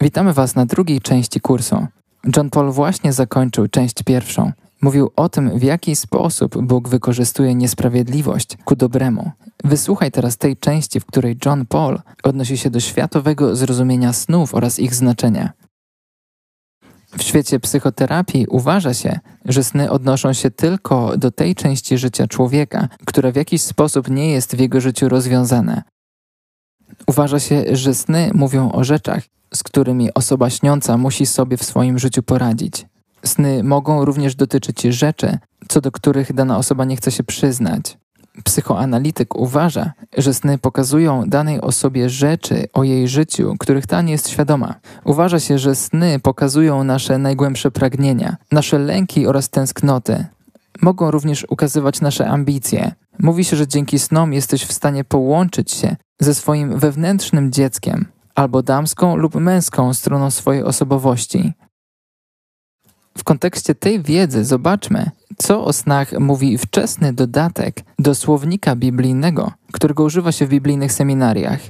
Witamy Was na drugiej części kursu. John Paul właśnie zakończył część pierwszą. Mówił o tym, w jaki sposób Bóg wykorzystuje niesprawiedliwość ku dobremu. Wysłuchaj teraz tej części, w której John Paul odnosi się do światowego zrozumienia snów oraz ich znaczenia. W świecie psychoterapii uważa się, że sny odnoszą się tylko do tej części życia człowieka, która w jakiś sposób nie jest w jego życiu rozwiązana. Uważa się, że sny mówią o rzeczach, z którymi osoba śniąca musi sobie w swoim życiu poradzić. Sny mogą również dotyczyć rzeczy, co do których dana osoba nie chce się przyznać. Psychoanalityk uważa, że sny pokazują danej osobie rzeczy o jej życiu, których ta nie jest świadoma. Uważa się, że sny pokazują nasze najgłębsze pragnienia, nasze lęki oraz tęsknoty. Mogą również ukazywać nasze ambicje. Mówi się, że dzięki snom jesteś w stanie połączyć się ze swoim wewnętrznym dzieckiem, albo damską lub męską stroną swojej osobowości. W kontekście tej wiedzy zobaczmy, co o snach mówi wczesny dodatek do słownika biblijnego, którego używa się w biblijnych seminariach.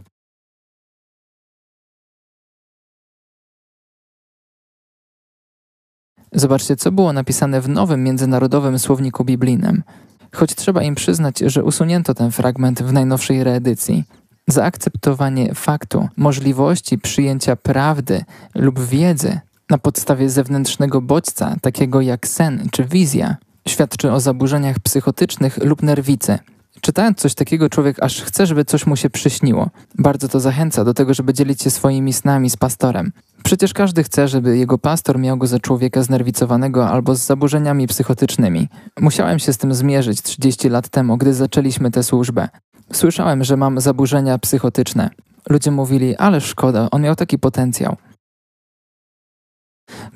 Zobaczcie, co było napisane w nowym międzynarodowym słowniku biblijnym. Choć trzeba im przyznać, że usunięto ten fragment w najnowszej reedycji. Zaakceptowanie faktu, możliwości przyjęcia prawdy lub wiedzy na podstawie zewnętrznego bodźca, takiego jak sen czy wizja, świadczy o zaburzeniach psychotycznych lub nerwicy. Czytając coś takiego, człowiek aż chce, żeby coś mu się przyśniło. Bardzo to zachęca do tego, żeby dzielić się swoimi snami z pastorem. Przecież każdy chce, żeby jego pastor miał go za człowieka znerwicowanego albo z zaburzeniami psychotycznymi. Musiałem się z tym zmierzyć 30 lat temu, gdy zaczęliśmy tę służbę. Słyszałem, że mam zaburzenia psychotyczne. Ludzie mówili, ale szkoda, on miał taki potencjał.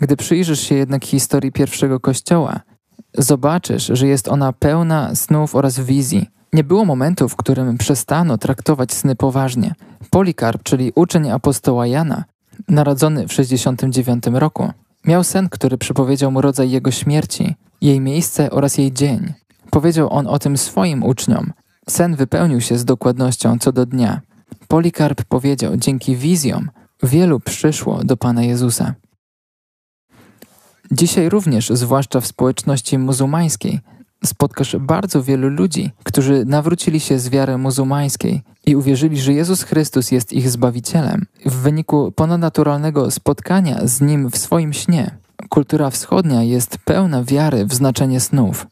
Gdy przyjrzysz się jednak historii pierwszego kościoła, zobaczysz, że jest ona pełna snów oraz wizji. Nie było momentu, w którym przestano traktować sny poważnie. Polikarp, czyli uczeń apostoła Jana, narodzony w 69 roku, miał sen, który przypowiedział mu rodzaj jego śmierci, jej miejsce oraz jej dzień. Powiedział on o tym swoim uczniom. Sen wypełnił się z dokładnością co do dnia. Polikarp powiedział, dzięki wizjom wielu przyszło do Pana Jezusa. Dzisiaj również, zwłaszcza w społeczności muzułmańskiej, spotkasz bardzo wielu ludzi, którzy nawrócili się z wiary muzułmańskiej i uwierzyli, że Jezus Chrystus jest ich Zbawicielem w wyniku ponadnaturalnego spotkania z Nim w swoim śnie. Kultura wschodnia jest pełna wiary w znaczenie snów.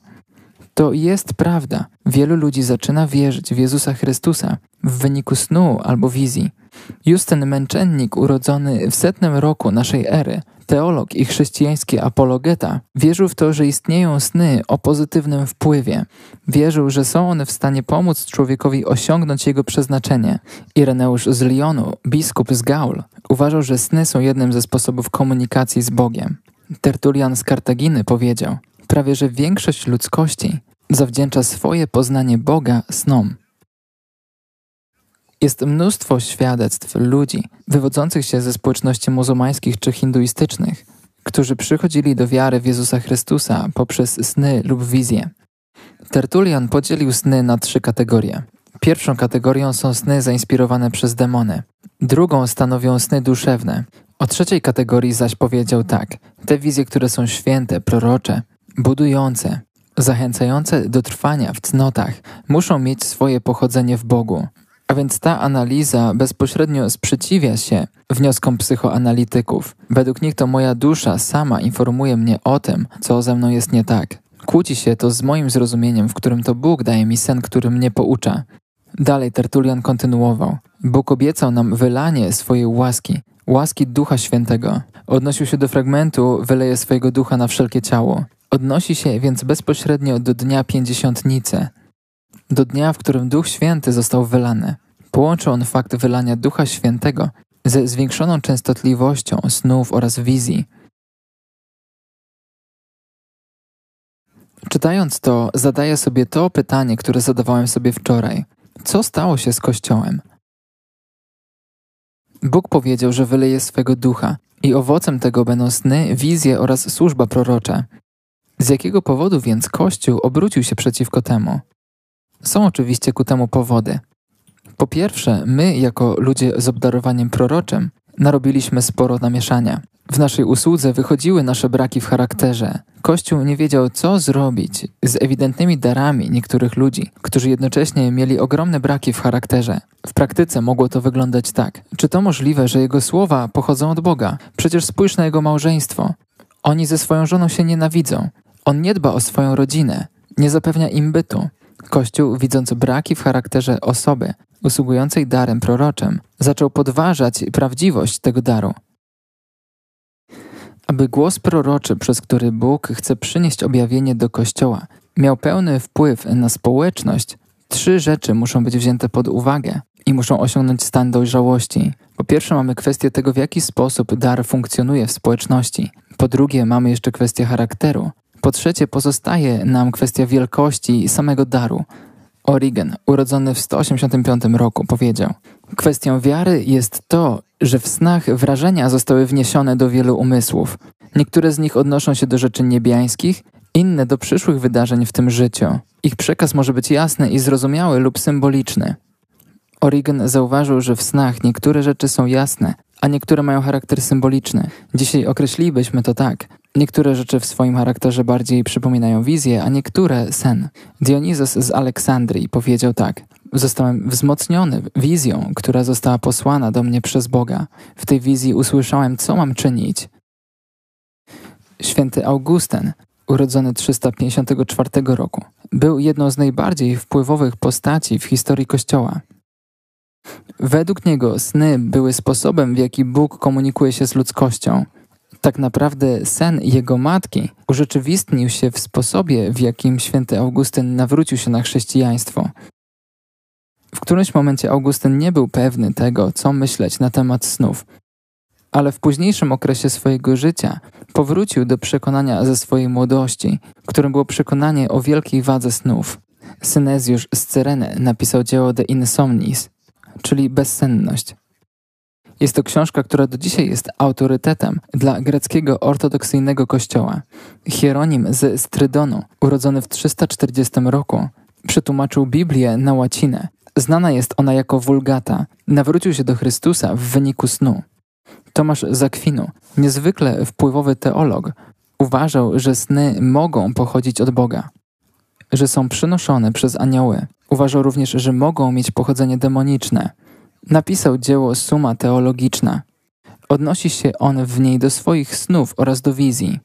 To jest prawda. Wielu ludzi zaczyna wierzyć w Jezusa Chrystusa w wyniku snu albo wizji. Justyn Męczennik, urodzony w setnym roku naszej ery, teolog i chrześcijański apologeta, wierzył w to, że istnieją sny o pozytywnym wpływie. Wierzył, że są one w stanie pomóc człowiekowi osiągnąć jego przeznaczenie. Ireneusz z Lyonu, biskup z Gaul, uważał, że sny są jednym ze sposobów komunikacji z Bogiem. Tertulian z Kartaginy powiedział: Prawie że większość ludzkości zawdzięcza swoje poznanie Boga snom. Jest mnóstwo świadectw ludzi wywodzących się ze społeczności muzułmańskich czy hinduistycznych, którzy przychodzili do wiary w Jezusa Chrystusa poprzez sny lub wizje. Tertulian podzielił sny na trzy kategorie. Pierwszą kategorią są sny zainspirowane przez demony. Drugą stanowią sny duszewne. O trzeciej kategorii zaś powiedział tak: te wizje, które są święte, prorocze, budujące, zachęcające do trwania w cnotach, muszą mieć swoje pochodzenie w Bogu. A więc ta analiza bezpośrednio sprzeciwia się wnioskom psychoanalityków. Według nich to moja dusza sama informuje mnie o tym, co ze mną jest nie tak. Kłóci się to z moim zrozumieniem, w którym to Bóg daje mi sen, który mnie poucza. Dalej Tertulian kontynuował. Bóg obiecał nam wylanie swojej łaski, łaski Ducha Świętego. Odnosił się do fragmentu wyleje swojego ducha na wszelkie ciało. Odnosi się więc bezpośrednio do dnia pięćdziesiątnicy, do dnia, w którym Duch Święty został wylany. Połączył on fakt wylania Ducha Świętego ze zwiększoną częstotliwością snów oraz wizji. Czytając to, zadaję sobie to pytanie, które zadawałem sobie wczoraj. Co stało się z Kościołem? Bóg powiedział, że wyleje swego ducha i owocem tego będą sny, wizje oraz służba prorocza. Z jakiego powodu więc Kościół obrócił się przeciwko temu? Są oczywiście ku temu powody. Po pierwsze, my, jako ludzie z obdarowaniem proroczym, narobiliśmy sporo namieszania. W naszej usłudze wychodziły nasze braki w charakterze. Kościół nie wiedział, co zrobić z ewidentnymi darami niektórych ludzi, którzy jednocześnie mieli ogromne braki w charakterze. W praktyce mogło to wyglądać tak. Czy to możliwe, że jego słowa pochodzą od Boga? Przecież spójrz na jego małżeństwo. Oni ze swoją żoną się nienawidzą. On nie dba o swoją rodzinę, nie zapewnia im bytu. Kościół, widząc braki w charakterze osoby usługującej darem proroczym, zaczął podważać prawdziwość tego daru. Aby głos proroczy, przez który Bóg chce przynieść objawienie do Kościoła, miał pełny wpływ na społeczność, trzy rzeczy muszą być wzięte pod uwagę i muszą osiągnąć stan dojrzałości. Po pierwsze, mamy kwestię tego, w jaki sposób dar funkcjonuje w społeczności. Po drugie, mamy jeszcze kwestię charakteru. Po trzecie, pozostaje nam kwestia wielkości samego daru. Origen, urodzony w 185 roku, powiedział: Kwestią wiary jest to, że w snach wrażenia zostały wniesione do wielu umysłów. Niektóre z nich odnoszą się do rzeczy niebiańskich, inne do przyszłych wydarzeń w tym życiu. Ich przekaz może być jasny i zrozumiały lub symboliczny. Origen zauważył, że w snach niektóre rzeczy są jasne, a niektóre mają charakter symboliczny. Dzisiaj określilibyśmy to tak. Niektóre rzeczy w swoim charakterze bardziej przypominają wizję, a niektóre sen. Dionizos z Aleksandrii powiedział tak. Zostałem wzmocniony wizją, która została posłana do mnie przez Boga. W tej wizji usłyszałem, co mam czynić. Święty Augustyn, urodzony 354 roku, był jedną z najbardziej wpływowych postaci w historii Kościoła. Według niego sny były sposobem, w jaki Bóg komunikuje się z ludzkością. Tak naprawdę sen jego matki urzeczywistnił się w sposobie, w jakim święty Augustyn nawrócił się na chrześcijaństwo. W którymś momencie Augustyn nie był pewny tego, co myśleć na temat snów, ale w późniejszym okresie swojego życia powrócił do przekonania ze swojej młodości, którym było przekonanie o wielkiej wadze snów. Synezjusz z Cyreny napisał dzieło De Insomnis, czyli bezsenność. Jest to książka, która do dzisiaj jest autorytetem dla greckiego ortodoksyjnego kościoła. Hieronim z Strydonu, urodzony w 340 roku, przetłumaczył Biblię na łacinę. Znana jest ona jako Vulgata. Nawrócił się do Chrystusa w wyniku snu. Tomasz Zakwinu, niezwykle wpływowy teolog, uważał, że sny mogą pochodzić od Boga, że są przynoszone przez anioły. Uważał również, że mogą mieć pochodzenie demoniczne. Napisał dzieło Suma Teologiczna. Odnosi się on w niej do swoich snów oraz do wizji.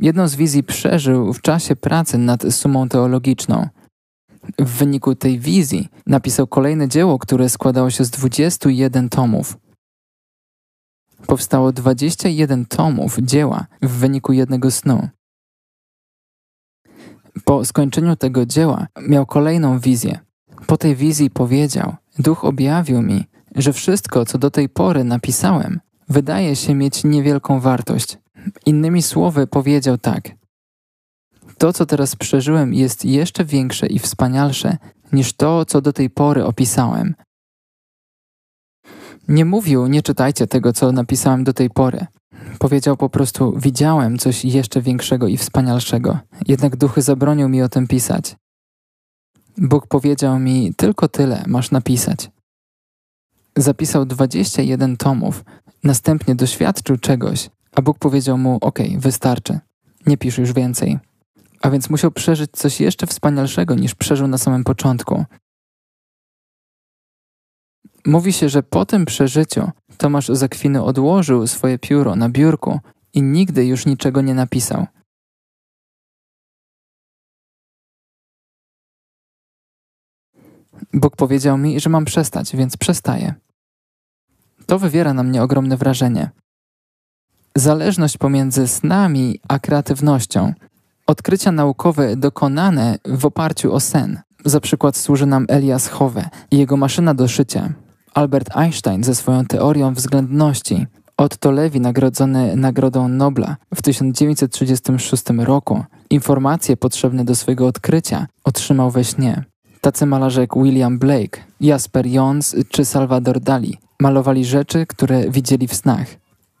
Jedną z wizji przeżył w czasie pracy nad Sumą Teologiczną. W wyniku tej wizji napisał kolejne dzieło, które składało się z 21 tomów. Powstało 21 tomów dzieła w wyniku jednego snu. Po skończeniu tego dzieła miał kolejną wizję. Po tej wizji powiedział: Duch objawił mi, że wszystko, co do tej pory napisałem, wydaje się mieć niewielką wartość. Innymi słowy, powiedział tak: To, co teraz przeżyłem, jest jeszcze większe i wspanialsze niż to, co do tej pory opisałem. Nie mówił, nie czytajcie tego, co napisałem do tej pory. Powiedział po prostu: Widziałem coś jeszcze większego i wspanialszego, jednak duchy zabronił mi o tym pisać. Bóg powiedział mi: Tylko tyle masz napisać. Zapisał 21 tomów, następnie doświadczył czegoś, a Bóg powiedział mu: OK, wystarczy, nie pisz już więcej. A więc musiał przeżyć coś jeszcze wspanialszego niż przeżył na samym początku. Mówi się, że po tym przeżyciu Tomasz Zakwiny odłożył swoje pióro na biurku i nigdy już niczego nie napisał. Bóg powiedział mi, że mam przestać, więc przestaję. To wywiera na mnie ogromne wrażenie. Zależność pomiędzy snami a kreatywnością. Odkrycia naukowe dokonane w oparciu o sen. Za przykład służy nam Elias Hove i jego maszyna do szycia. Albert Einstein ze swoją teorią względności. Otto Lewi, nagrodzony Nagrodą Nobla w 1936 roku, informacje potrzebne do swojego odkrycia otrzymał we śnie. Tacy malarze jak William Blake, Jasper Johns czy Salvador Dali malowali rzeczy, które widzieli w snach.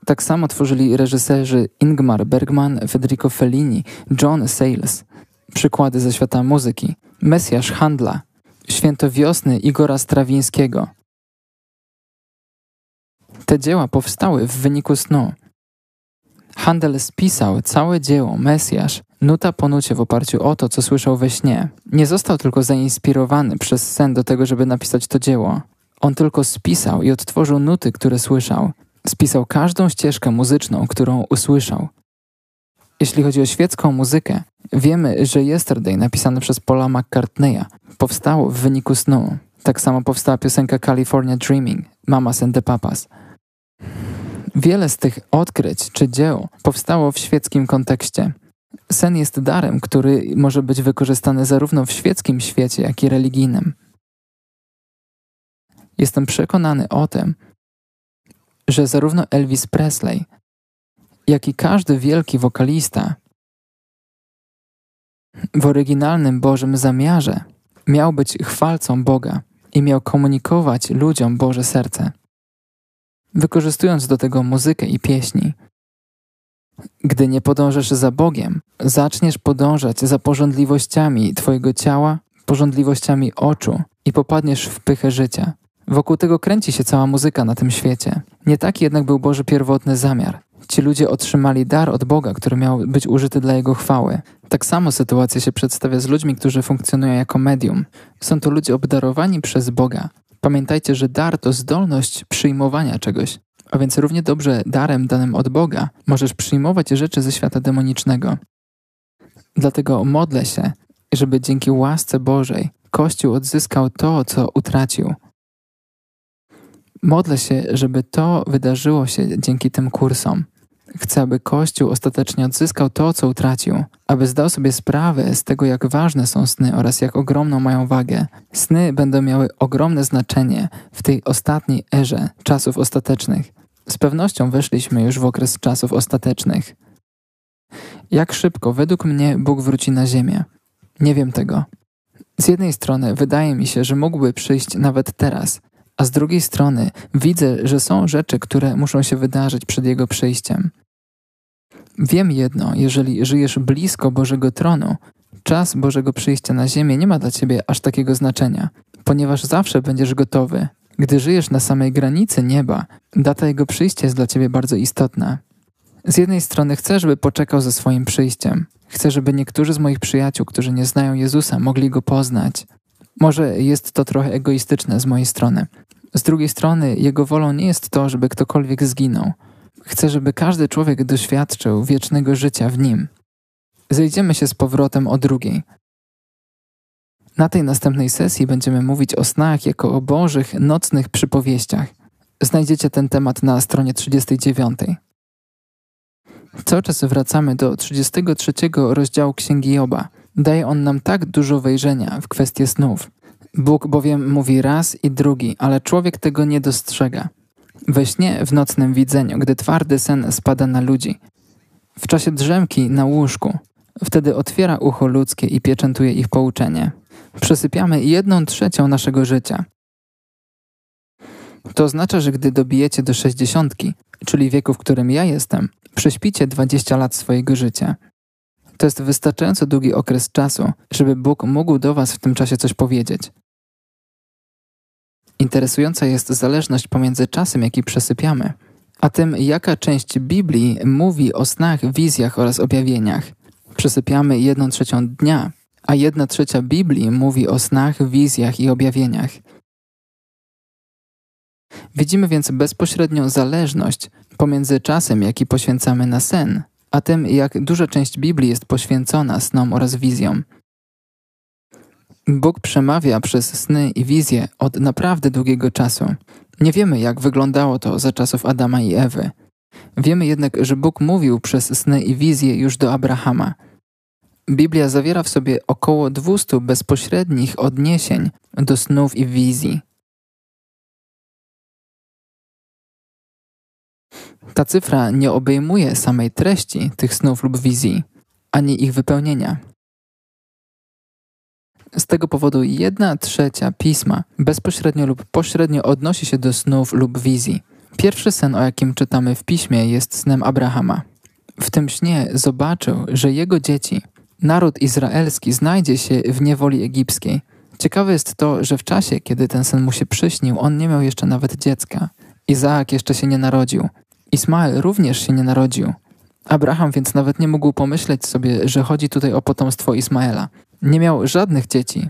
Tak samo tworzyli reżyserzy Ingmar Bergman, Federico Fellini, John Sayles. Przykłady ze świata muzyki. Mesjasz Handla, Święto Wiosny Igora Strawińskiego. Te dzieła powstały w wyniku snu. Handel spisał całe dzieło Mesjasz, nuta po nucie w oparciu o to, co słyszał we śnie. Nie został tylko zainspirowany przez sen do tego, żeby napisać to dzieło. On tylko spisał i odtworzył nuty, które słyszał. Spisał każdą ścieżkę muzyczną, którą usłyszał. Jeśli chodzi o świecką muzykę, wiemy, że Yesterday, napisane przez Paula McCartneya, powstało w wyniku snu. Tak samo powstała piosenka California Dreaming, Mamas and the Papas. Wiele z tych odkryć czy dzieł powstało w świeckim kontekście. Sen jest darem, który może być wykorzystany zarówno w świeckim świecie, jak i religijnym. Jestem przekonany o tym, że zarówno Elvis Presley, jak i każdy wielki wokalista w oryginalnym Bożym zamiarze miał być chwalcą Boga i miał komunikować ludziom Boże serce, wykorzystując do tego muzykę i pieśni. Gdy nie podążasz za Bogiem, zaczniesz podążać za porządliwościami Twojego ciała, porządliwościami oczu i popadniesz w pychę życia. Wokół tego kręci się cała muzyka na tym świecie. Nie taki jednak był Boży pierwotny zamiar. Ci ludzie otrzymali dar od Boga, który miał być użyty dla Jego chwały. Tak samo sytuacja się przedstawia z ludźmi, którzy funkcjonują jako medium. Są to ludzie obdarowani przez Boga. Pamiętajcie, że dar to zdolność przyjmowania czegoś. A więc równie dobrze darem danym od Boga możesz przyjmować rzeczy ze świata demonicznego. Dlatego modlę się, żeby dzięki łasce Bożej Kościół odzyskał to, co utracił. Modlę się, żeby to wydarzyło się dzięki tym kursom. Chcę, aby Kościół ostatecznie odzyskał to, co utracił, aby zdał sobie sprawę z tego, jak ważne są sny oraz jak ogromną mają wagę. Sny będą miały ogromne znaczenie w tej ostatniej erze czasów ostatecznych. Z pewnością weszliśmy już w okres czasów ostatecznych. Jak szybko według mnie Bóg wróci na ziemię? Nie wiem tego. Z jednej strony wydaje mi się, że mógłby przyjść nawet teraz, a z drugiej strony widzę, że są rzeczy, które muszą się wydarzyć przed Jego przyjściem. Wiem jedno, jeżeli żyjesz blisko Bożego tronu, czas Bożego przyjścia na ziemię nie ma dla ciebie aż takiego znaczenia, ponieważ zawsze będziesz gotowy. Gdy żyjesz na samej granicy nieba, data Jego przyjścia jest dla ciebie bardzo istotna. Z jednej strony chcę, żeby poczekał ze swoim przyjściem. Chcę, żeby niektórzy z moich przyjaciół, którzy nie znają Jezusa, mogli Go poznać. Może jest to trochę egoistyczne z mojej strony. Z drugiej strony, Jego wolą nie jest to, żeby ktokolwiek zginął. Chcę, żeby każdy człowiek doświadczył wiecznego życia w nim. Zejdziemy się z powrotem o drugiej. Na tej następnej sesji będziemy mówić o snach jako o bożych, nocnych przypowieściach. Znajdziecie ten temat na stronie 39. Cały czas wracamy do 33 rozdziału Księgi Joba. Daje on nam tak dużo wejrzenia w kwestie snów. Bóg bowiem mówi raz i drugi, ale człowiek tego nie dostrzega. We śnie w nocnym widzeniu, gdy twardy sen spada na ludzi. W czasie drzemki na łóżku. Wtedy otwiera ucho ludzkie i pieczętuje ich pouczenie. Przesypiamy jedną trzecią naszego życia. To oznacza, że gdy dobijecie do sześćdziesiątki, czyli wieku, w którym ja jestem, prześpicie 20 lat swojego życia. To jest wystarczająco długi okres czasu, żeby Bóg mógł do Was w tym czasie coś powiedzieć. Interesująca jest zależność pomiędzy czasem, jaki przesypiamy, a tym, jaka część Biblii mówi o snach, wizjach oraz objawieniach. Przesypiamy jedną trzecią dnia, a jedna trzecia Biblii mówi o snach, wizjach i objawieniach. Widzimy więc bezpośrednią zależność pomiędzy czasem, jaki poświęcamy na sen, a tym, jak duża część Biblii jest poświęcona snom oraz wizjom. Bóg przemawia przez sny i wizje od naprawdę długiego czasu. Nie wiemy, jak wyglądało to za czasów Adama i Ewy. Wiemy jednak, że Bóg mówił przez sny i wizje już do Abrahama. Biblia zawiera w sobie około 200 bezpośrednich odniesień do snów i wizji. Ta cyfra nie obejmuje samej treści tych snów lub wizji, ani ich wypełnienia. Z tego powodu jedna trzecia pisma bezpośrednio lub pośrednio odnosi się do snów lub wizji. Pierwszy sen, o jakim czytamy w piśmie, jest snem Abrahama. W tym śnie zobaczył, że jego dzieci, naród izraelski, znajdzie się w niewoli egipskiej. Ciekawe jest to, że w czasie, kiedy ten sen mu się przyśnił, on nie miał jeszcze nawet dziecka. Izaak jeszcze się nie narodził. Ismael również się nie narodził. Abraham więc nawet nie mógł pomyśleć sobie, że chodzi tutaj o potomstwo Ismaela. Nie miał żadnych dzieci.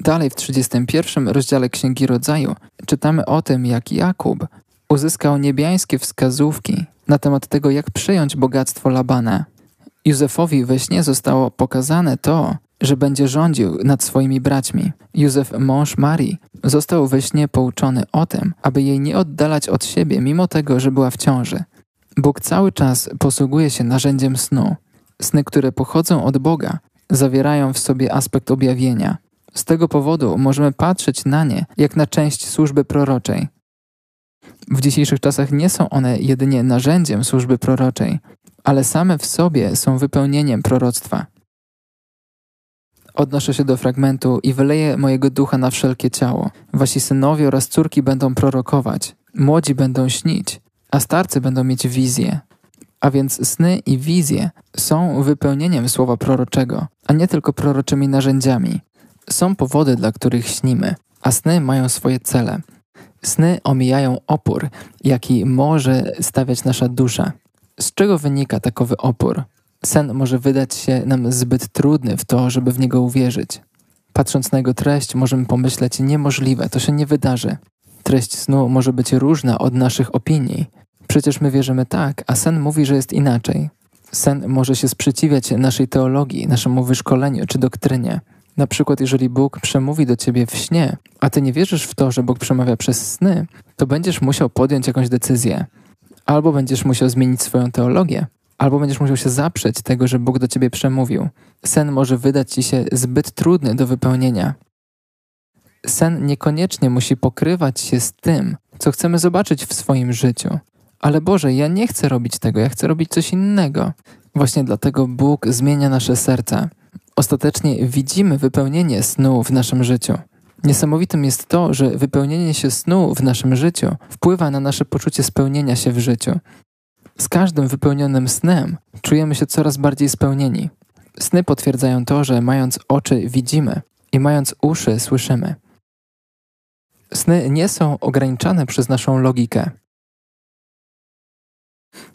Dalej w 31 rozdziale Księgi Rodzaju czytamy o tym, jak Jakub uzyskał niebiańskie wskazówki na temat tego, jak przyjąć bogactwo Labana. Józefowi we śnie zostało pokazane to, że będzie rządził nad swoimi braćmi. Józef, mąż Marii, został we śnie pouczony o tym, aby jej nie oddalać od siebie, mimo tego, że była w ciąży. Bóg cały czas posługuje się narzędziem snu. Sny, które pochodzą od Boga, zawierają w sobie aspekt objawienia. Z tego powodu możemy patrzeć na nie jak na część służby proroczej. W dzisiejszych czasach nie są one jedynie narzędziem służby proroczej, ale same w sobie są wypełnieniem proroctwa. Odnoszę się do fragmentu i wyleję mojego ducha na wszelkie ciało. Wasi synowie oraz córki będą prorokować, młodzi będą śnić, a starcy będą mieć wizje. A więc sny i wizje są wypełnieniem słowa proroczego, a nie tylko proroczymi narzędziami. Są powody, dla których śnimy, a sny mają swoje cele. Sny omijają opór, jaki może stawiać nasza dusza. Z czego wynika takowy opór? Sen może wydać się nam zbyt trudny w to, żeby w niego uwierzyć. Patrząc na jego treść, możemy pomyśleć niemożliwe, to się nie wydarzy. Treść snu może być różna od naszych opinii. Przecież my wierzymy tak, a sen mówi, że jest inaczej. Sen może się sprzeciwiać naszej teologii, naszemu wyszkoleniu czy doktrynie. Na przykład, jeżeli Bóg przemówi do ciebie w śnie, a ty nie wierzysz w to, że Bóg przemawia przez sny, to będziesz musiał podjąć jakąś decyzję. Albo będziesz musiał zmienić swoją teologię, albo będziesz musiał się zaprzeć tego, że Bóg do ciebie przemówił. Sen może wydać ci się zbyt trudny do wypełnienia. Sen niekoniecznie musi pokrywać się z tym, co chcemy zobaczyć w swoim życiu. Ale Boże, ja nie chcę robić tego, ja chcę robić coś innego. Właśnie dlatego Bóg zmienia nasze serca. Ostatecznie widzimy wypełnienie snu w naszym życiu. Niesamowitym jest to, że wypełnienie się snu w naszym życiu wpływa na nasze poczucie spełnienia się w życiu. Z każdym wypełnionym snem czujemy się coraz bardziej spełnieni. Sny potwierdzają to, że mając oczy widzimy i mając uszy słyszymy. Sny nie są ograniczane przez naszą logikę.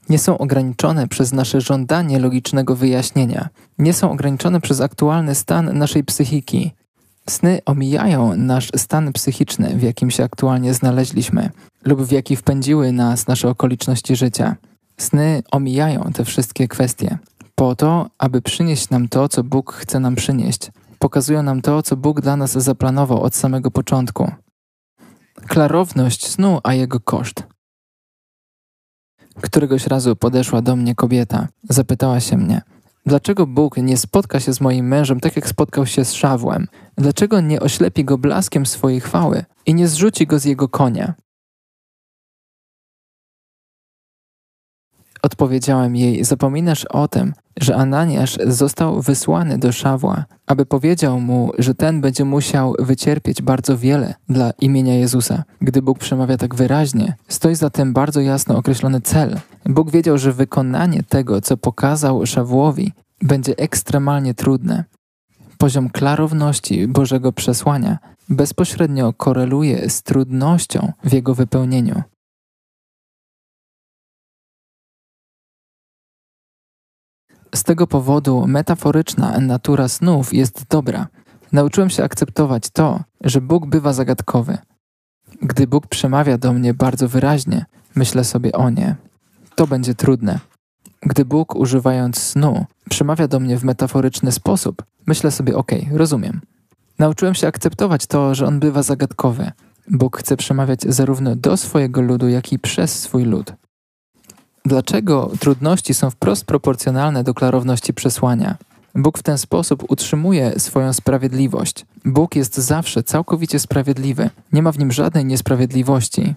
Nie są ograniczone przez nasze żądanie logicznego wyjaśnienia. Nie są ograniczone przez aktualny stan naszej psychiki. Sny omijają nasz stan psychiczny, w jakim się aktualnie znaleźliśmy, lub w jaki wpędziły nas nasze okoliczności życia. Sny omijają te wszystkie kwestie po to, aby przynieść nam to, co Bóg chce nam przynieść. Pokazują nam to, co Bóg dla nas zaplanował od samego początku. Klarowność snu, a jego koszt. Któregoś razu podeszła do mnie kobieta. Zapytała się mnie, dlaczego Bóg nie spotka się z moim mężem tak jak spotkał się z Szawłem? Dlaczego nie oślepi go blaskiem swojej chwały i nie zrzuci go z jego konia? Odpowiedziałem jej: Zapominasz o tym, że Ananiasz został wysłany do Szawła, aby powiedział mu, że ten będzie musiał wycierpieć bardzo wiele dla imienia Jezusa. Gdy Bóg przemawia tak wyraźnie, stoi za tym bardzo jasno określony cel. Bóg wiedział, że wykonanie tego, co pokazał Szawłowi, będzie ekstremalnie trudne. Poziom klarowności Bożego przesłania bezpośrednio koreluje z trudnością w jego wypełnieniu. Z tego powodu metaforyczna natura snów jest dobra. Nauczyłem się akceptować to, że Bóg bywa zagadkowy. Gdy Bóg przemawia do mnie bardzo wyraźnie, myślę sobie o nie. To będzie trudne. Gdy Bóg, używając snu, przemawia do mnie w metaforyczny sposób, myślę sobie: OK, rozumiem. Nauczyłem się akceptować to, że on bywa zagadkowy. Bóg chce przemawiać zarówno do swojego ludu, jak i przez swój lud. Dlaczego trudności są wprost proporcjonalne do klarowności przesłania? Bóg w ten sposób utrzymuje swoją sprawiedliwość. Bóg jest zawsze całkowicie sprawiedliwy, nie ma w nim żadnej niesprawiedliwości.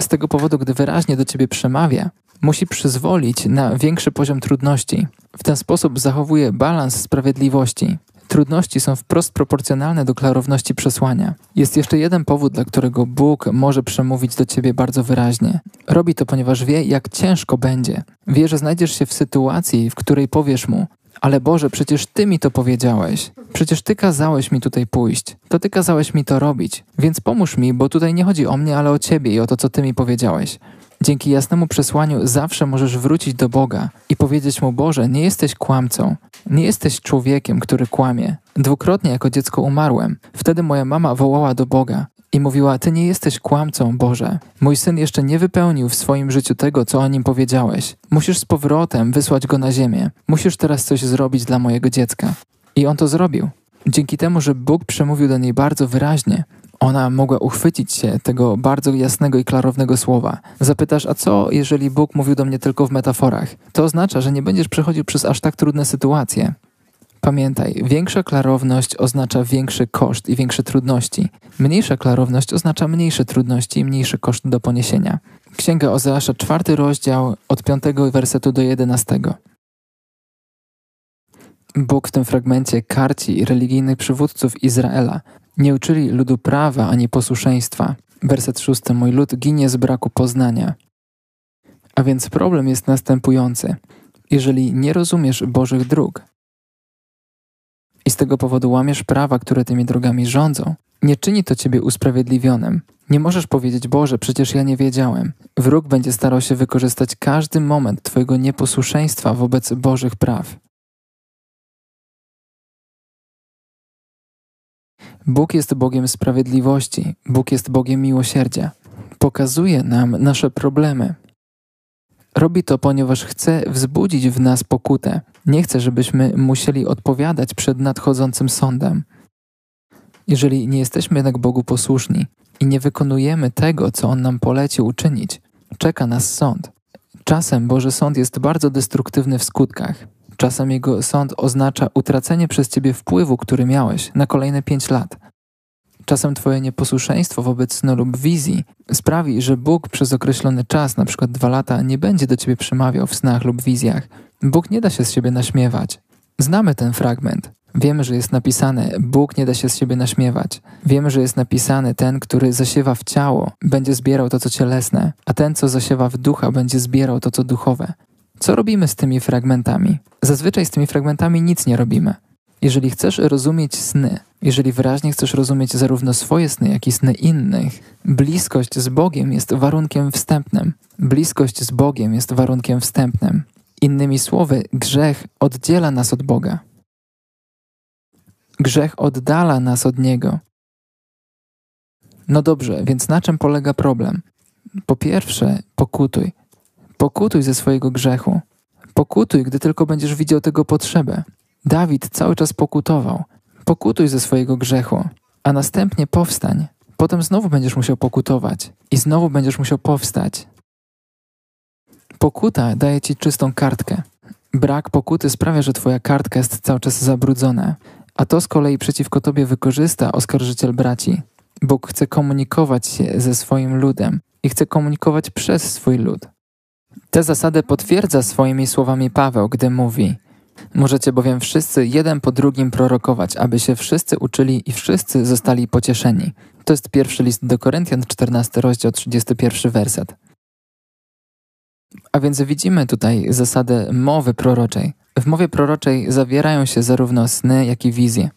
Z tego powodu, gdy wyraźnie do ciebie przemawia, musi przyzwolić na większy poziom trudności. W ten sposób zachowuje balans sprawiedliwości. Trudności są wprost proporcjonalne do klarowności przesłania. Jest jeszcze jeden powód, dla którego Bóg może przemówić do ciebie bardzo wyraźnie. Robi to, ponieważ wie, jak ciężko będzie. Wie, że znajdziesz się w sytuacji, w której powiesz mu: Ale Boże, przecież Ty mi to powiedziałeś. Przecież Ty kazałeś mi tutaj pójść. To Ty kazałeś mi to robić. Więc pomóż mi, bo tutaj nie chodzi o mnie, ale o Ciebie i o to, co Ty mi powiedziałeś. Dzięki jasnemu przesłaniu zawsze możesz wrócić do Boga i powiedzieć mu: Boże, nie jesteś kłamcą, nie jesteś człowiekiem, który kłamie. Dwukrotnie jako dziecko umarłem. Wtedy moja mama wołała do Boga i mówiła: Ty nie jesteś kłamcą, Boże. Mój syn jeszcze nie wypełnił w swoim życiu tego, co o nim powiedziałeś. Musisz z powrotem wysłać go na ziemię. Musisz teraz coś zrobić dla mojego dziecka. I on to zrobił. Dzięki temu, że Bóg przemówił do niej bardzo wyraźnie, ona mogła uchwycić się tego bardzo jasnego i klarownego słowa. Zapytasz, a co, jeżeli Bóg mówił do mnie tylko w metaforach? To oznacza, że nie będziesz przechodził przez aż tak trudne sytuacje. Pamiętaj, większa klarowność oznacza większy koszt i większe trudności. Mniejsza klarowność oznacza mniejsze trudności i mniejszy koszt do poniesienia. Księga Ozeasza, czwarty rozdział, od piątego wersetu do jedenastego. Bóg w tym fragmencie karci religijnych przywódców Izraela. Nie uczyli ludu prawa ani posłuszeństwa. Werset szósty. Mój lud ginie z braku poznania. A więc problem jest następujący. Jeżeli nie rozumiesz Bożych dróg i z tego powodu łamiesz prawa, które tymi drogami rządzą, nie czyni to ciebie usprawiedliwionym. Nie możesz powiedzieć, Boże, przecież ja nie wiedziałem. Wróg będzie starał się wykorzystać każdy moment Twojego nieposłuszeństwa wobec Bożych praw. Bóg jest Bogiem sprawiedliwości, Bóg jest Bogiem miłosierdzia. Pokazuje nam nasze problemy. Robi to, ponieważ chce wzbudzić w nas pokutę. Nie chce, żebyśmy musieli odpowiadać przed nadchodzącym sądem. Jeżeli nie jesteśmy jednak Bogu posłuszni i nie wykonujemy tego, co On nam polecił uczynić, czeka nas sąd. Czasem Boży Sąd jest bardzo destruktywny w skutkach. Czasem jego sąd oznacza utracenie przez ciebie wpływu, który miałeś na kolejne pięć lat. Czasem twoje nieposłuszeństwo wobec snu lub wizji sprawi, że Bóg przez określony czas, przykład dwa lata, nie będzie do ciebie przemawiał w snach lub wizjach. Bóg nie da się z siebie naśmiewać. Znamy ten fragment. Wiemy, że jest napisane: Bóg nie da się z siebie naśmiewać. Wiemy, że jest napisane: Ten, który zasiewa w ciało, będzie zbierał to, co cielesne, a ten, co zasiewa w ducha, będzie zbierał to, co duchowe. Co robimy z tymi fragmentami? Zazwyczaj z tymi fragmentami nic nie robimy. Jeżeli chcesz rozumieć sny, jeżeli wyraźnie chcesz rozumieć zarówno swoje sny, jak i sny innych, bliskość z Bogiem jest warunkiem wstępnym. Bliskość z Bogiem jest warunkiem wstępnym. Innymi słowy, grzech oddziela nas od Boga. Grzech oddala nas od Niego. No dobrze, więc na czym polega problem? Po pierwsze, pokutuj. Pokutuj ze swojego grzechu. Pokutuj, gdy tylko będziesz widział tego potrzebę. Dawid cały czas pokutował. Pokutuj ze swojego grzechu, a następnie powstań. Potem znowu będziesz musiał pokutować i znowu będziesz musiał powstać. Pokuta daje ci czystą kartkę. Brak pokuty sprawia, że twoja kartka jest cały czas zabrudzona, a to z kolei przeciwko tobie wykorzysta oskarżyciel braci. Bóg chce komunikować się ze swoim ludem i chce komunikować przez swój lud. Tę zasadę potwierdza swoimi słowami Paweł, gdy mówi: Możecie bowiem wszyscy jeden po drugim prorokować, aby się wszyscy uczyli i wszyscy zostali pocieszeni. To jest pierwszy list do Koryntian, 14 rozdział, 31 werset. A więc widzimy tutaj zasadę mowy proroczej. W mowie proroczej zawierają się zarówno sny, jak i wizje.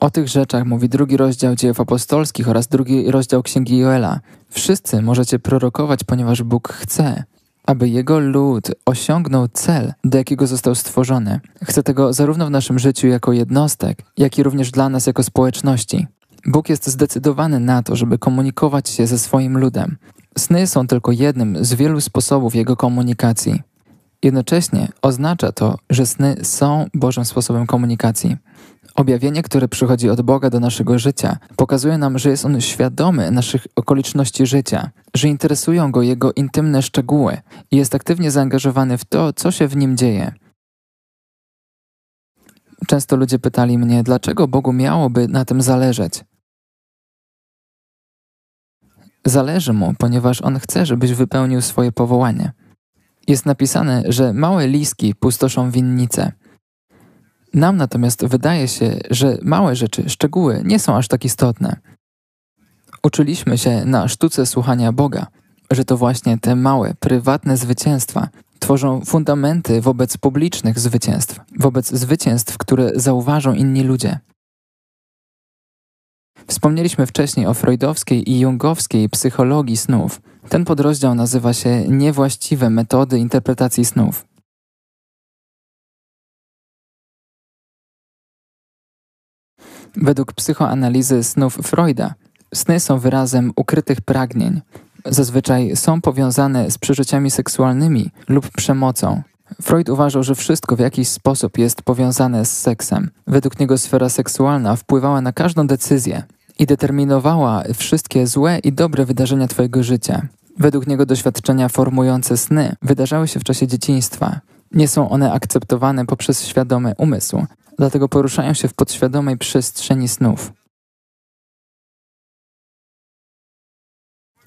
O tych rzeczach mówi drugi rozdział dziejów apostolskich oraz drugi rozdział Księgi Joela. Wszyscy możecie prorokować, ponieważ Bóg chce, aby jego lud osiągnął cel, do jakiego został stworzony. Chce tego zarówno w naszym życiu jako jednostek, jak i również dla nas jako społeczności. Bóg jest zdecydowany na to, żeby komunikować się ze swoim ludem. Sny są tylko jednym z wielu sposobów jego komunikacji. Jednocześnie oznacza to, że sny są Bożym sposobem komunikacji. Objawienie, które przychodzi od Boga do naszego życia, pokazuje nam, że jest On świadomy naszych okoliczności życia, że interesują Go Jego intymne szczegóły i jest aktywnie zaangażowany w to, co się w nim dzieje. Często ludzie pytali mnie, dlaczego Bogu miałoby na tym zależeć. Zależy mu, ponieważ On chce, żebyś wypełnił swoje powołanie. Jest napisane, że małe liski pustoszą winnice – nam natomiast wydaje się, że małe rzeczy, szczegóły nie są aż tak istotne. Uczyliśmy się na sztuce słuchania Boga, że to właśnie te małe, prywatne zwycięstwa, tworzą fundamenty wobec publicznych zwycięstw, wobec zwycięstw, które zauważą inni ludzie. Wspomnieliśmy wcześniej o freudowskiej i jungowskiej psychologii snów. Ten podrozdział nazywa się Niewłaściwe metody interpretacji snów. Według psychoanalizy snów Freuda, sny są wyrazem ukrytych pragnień. Zazwyczaj są powiązane z przeżyciami seksualnymi lub przemocą. Freud uważał, że wszystko w jakiś sposób jest powiązane z seksem. Według niego sfera seksualna wpływała na każdą decyzję i determinowała wszystkie złe i dobre wydarzenia Twojego życia. Według niego doświadczenia formujące sny wydarzały się w czasie dzieciństwa. Nie są one akceptowane poprzez świadomy umysł, dlatego poruszają się w podświadomej przestrzeni snów.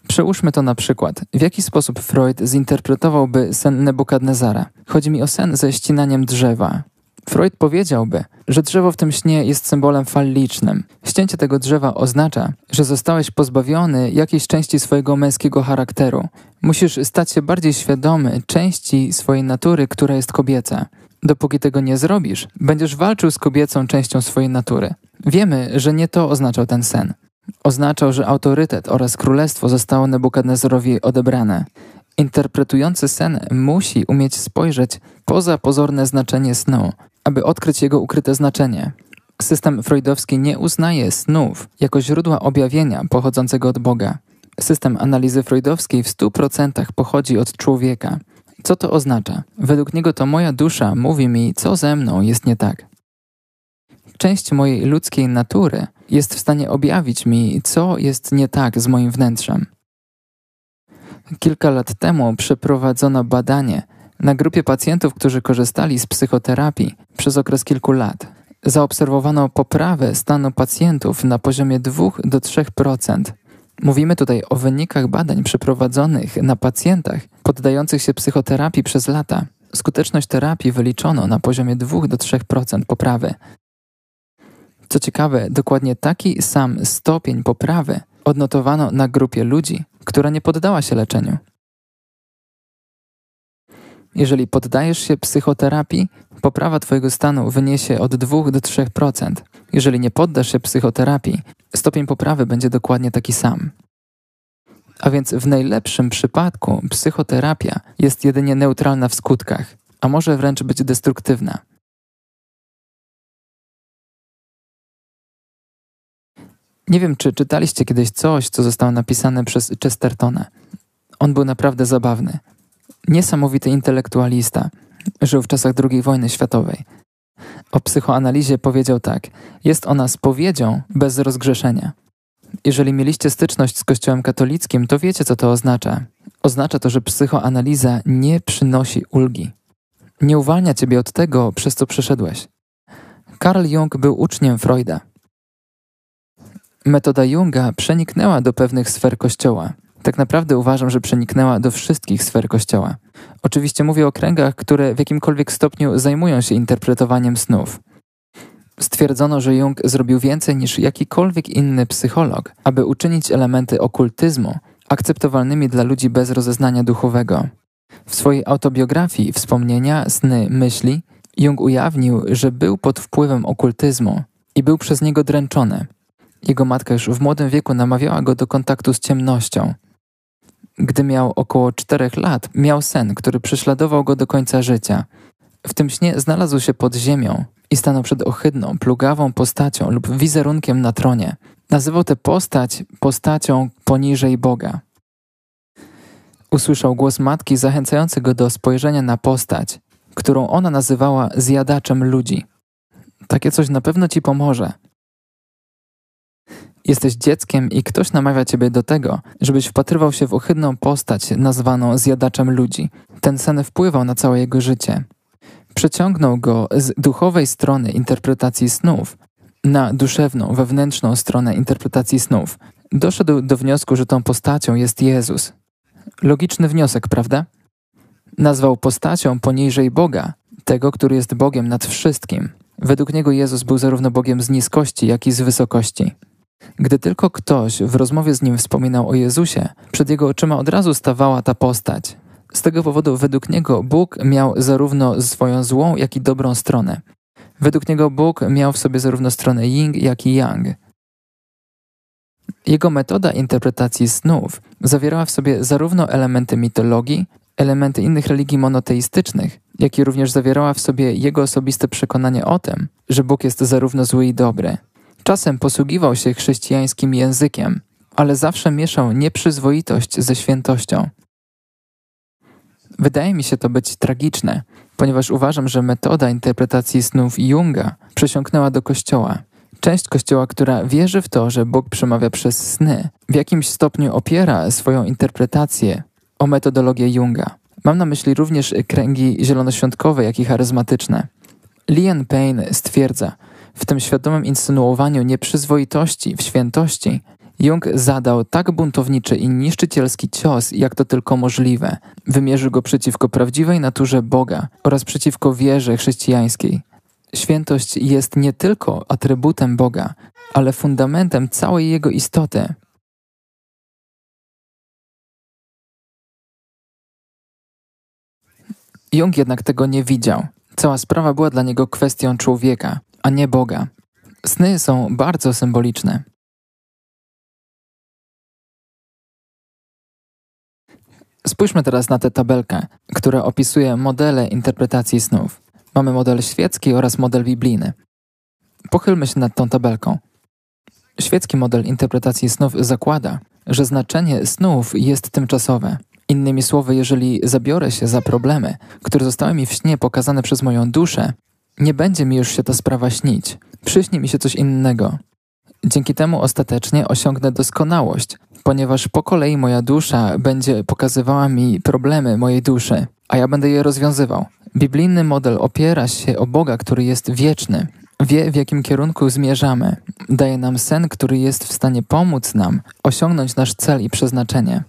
Przełóżmy to na przykład. W jaki sposób Freud zinterpretowałby sen Nebukadnezara? Chodzi mi o sen ze ścinaniem drzewa. Freud powiedziałby, że drzewo w tym śnie jest symbolem fallicznym. Ścięcie tego drzewa oznacza, że zostałeś pozbawiony jakiejś części swojego męskiego charakteru. Musisz stać się bardziej świadomy części swojej natury, która jest kobieca. Dopóki tego nie zrobisz, będziesz walczył z kobiecą częścią swojej natury. Wiemy, że nie to oznaczał ten sen. Oznaczał, że autorytet oraz królestwo zostało Nebukadnezarowi odebrane. Interpretujący sen musi umieć spojrzeć poza pozorne znaczenie snu, aby odkryć jego ukryte znaczenie. System freudowski nie uznaje snów jako źródła objawienia pochodzącego od Boga. System analizy freudowskiej w 100% pochodzi od człowieka. Co to oznacza? Według niego to moja dusza mówi mi, co ze mną jest nie tak. Część mojej ludzkiej natury jest w stanie objawić mi, co jest nie tak z moim wnętrzem. Kilka lat temu przeprowadzono badanie na grupie pacjentów, którzy korzystali z psychoterapii przez okres kilku lat. Zaobserwowano poprawę stanu pacjentów na poziomie 2 do 3%. Mówimy tutaj o wynikach badań przeprowadzonych na pacjentach poddających się psychoterapii przez lata. Skuteczność terapii wyliczono na poziomie 2 do 3% poprawy. Co ciekawe, dokładnie taki sam stopień poprawy odnotowano na grupie ludzi, która nie poddała się leczeniu. Jeżeli poddajesz się psychoterapii, poprawa Twojego stanu wyniesie od 2 do 3%. Jeżeli nie poddasz się psychoterapii, stopień poprawy będzie dokładnie taki sam. A więc w najlepszym przypadku psychoterapia jest jedynie neutralna w skutkach, a może wręcz być destruktywna. Nie wiem, czy czytaliście kiedyś coś, co zostało napisane przez Chestertona. On był naprawdę zabawny. Niesamowity intelektualista. Żył w czasach II wojny światowej. O psychoanalizie powiedział tak: Jest ona spowiedzią bez rozgrzeszenia. Jeżeli mieliście styczność z Kościołem katolickim, to wiecie, co to oznacza. Oznacza to, że psychoanaliza nie przynosi ulgi. Nie uwalnia ciebie od tego, przez co przeszedłeś. Karl Jung był uczniem Freuda. Metoda Junga przeniknęła do pewnych sfer Kościoła. Tak naprawdę uważam, że przeniknęła do wszystkich sfer Kościoła. Oczywiście mówię o kręgach, które w jakimkolwiek stopniu zajmują się interpretowaniem snów. Stwierdzono, że Jung zrobił więcej niż jakikolwiek inny psycholog, aby uczynić elementy okultyzmu akceptowalnymi dla ludzi bez rozeznania duchowego. W swojej autobiografii Wspomnienia, sny, myśli Jung ujawnił, że był pod wpływem okultyzmu i był przez niego dręczony. Jego matka już w młodym wieku namawiała go do kontaktu z ciemnością. Gdy miał około czterech lat, miał sen, który prześladował go do końca życia. W tym śnie znalazł się pod ziemią i stanął przed ohydną, plugawą postacią lub wizerunkiem na tronie. Nazywał tę postać postacią poniżej Boga. Usłyszał głos matki zachęcający go do spojrzenia na postać, którą ona nazywała zjadaczem ludzi. Takie coś na pewno ci pomoże. Jesteś dzieckiem i ktoś namawia ciebie do tego, żebyś wpatrywał się w ohydną postać nazwaną zjadaczem ludzi. Ten sen wpływał na całe jego życie. Przeciągnął go z duchowej strony interpretacji snów na duszewną, wewnętrzną stronę interpretacji snów. Doszedł do wniosku, że tą postacią jest Jezus. Logiczny wniosek, prawda? Nazwał postacią poniżej Boga, tego, który jest Bogiem nad wszystkim. Według niego Jezus był zarówno Bogiem z niskości, jak i z wysokości. Gdy tylko ktoś w rozmowie z nim wspominał o Jezusie, przed jego oczyma od razu stawała ta postać. Z tego powodu według niego Bóg miał zarówno swoją złą, jak i dobrą stronę. Według niego Bóg miał w sobie zarówno stronę yin, jak i yang. Jego metoda interpretacji snów zawierała w sobie zarówno elementy mitologii, elementy innych religii monoteistycznych, jak i również zawierała w sobie jego osobiste przekonanie o tym, że Bóg jest zarówno zły i dobry. Czasem posługiwał się chrześcijańskim językiem, ale zawsze mieszał nieprzyzwoitość ze świętością. Wydaje mi się to być tragiczne, ponieważ uważam, że metoda interpretacji snów Junga przesiąknęła do Kościoła. Część Kościoła, która wierzy w to, że Bóg przemawia przez sny, w jakimś stopniu opiera swoją interpretację o metodologię Junga. Mam na myśli również kręgi zielonoświątkowe, jak i charyzmatyczne. Lian Payne stwierdza, w tym świadomym insynuowaniu nieprzyzwoitości w świętości Jung zadał tak buntowniczy i niszczycielski cios, jak to tylko możliwe. Wymierzył go przeciwko prawdziwej naturze Boga oraz przeciwko wierze chrześcijańskiej. Świętość jest nie tylko atrybutem Boga, ale fundamentem całej jego istoty. Jung jednak tego nie widział. Cała sprawa była dla niego kwestią człowieka, a nie Boga. Sny są bardzo symboliczne. Spójrzmy teraz na tę tabelkę, która opisuje modele interpretacji snów. Mamy model świecki oraz model biblijny. Pochylmy się nad tą tabelką. Świecki model interpretacji snów zakłada, że znaczenie snów jest tymczasowe. Innymi słowy, jeżeli zabiorę się za problemy, które zostały mi w śnie pokazane przez moją duszę, nie będzie mi już się ta sprawa śnić. Przyśni mi się coś innego. Dzięki temu ostatecznie osiągnę doskonałość, ponieważ po kolei moja dusza będzie pokazywała mi problemy mojej duszy, a ja będę je rozwiązywał. Biblijny model opiera się o Boga, który jest wieczny, wie w jakim kierunku zmierzamy, daje nam sen, który jest w stanie pomóc nam osiągnąć nasz cel i przeznaczenie.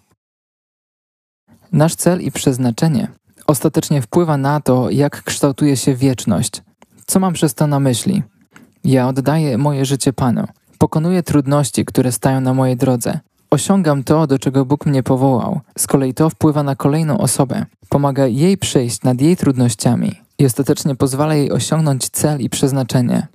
Nasz cel i przeznaczenie ostatecznie wpływa na to, jak kształtuje się wieczność. Co mam przez to na myśli? Ja oddaję moje życie Panu. Pokonuję trudności, które stają na mojej drodze. Osiągam to, do czego Bóg mnie powołał. Z kolei to wpływa na kolejną osobę. Pomaga jej przejść nad jej trudnościami i ostatecznie pozwala jej osiągnąć cel i przeznaczenie.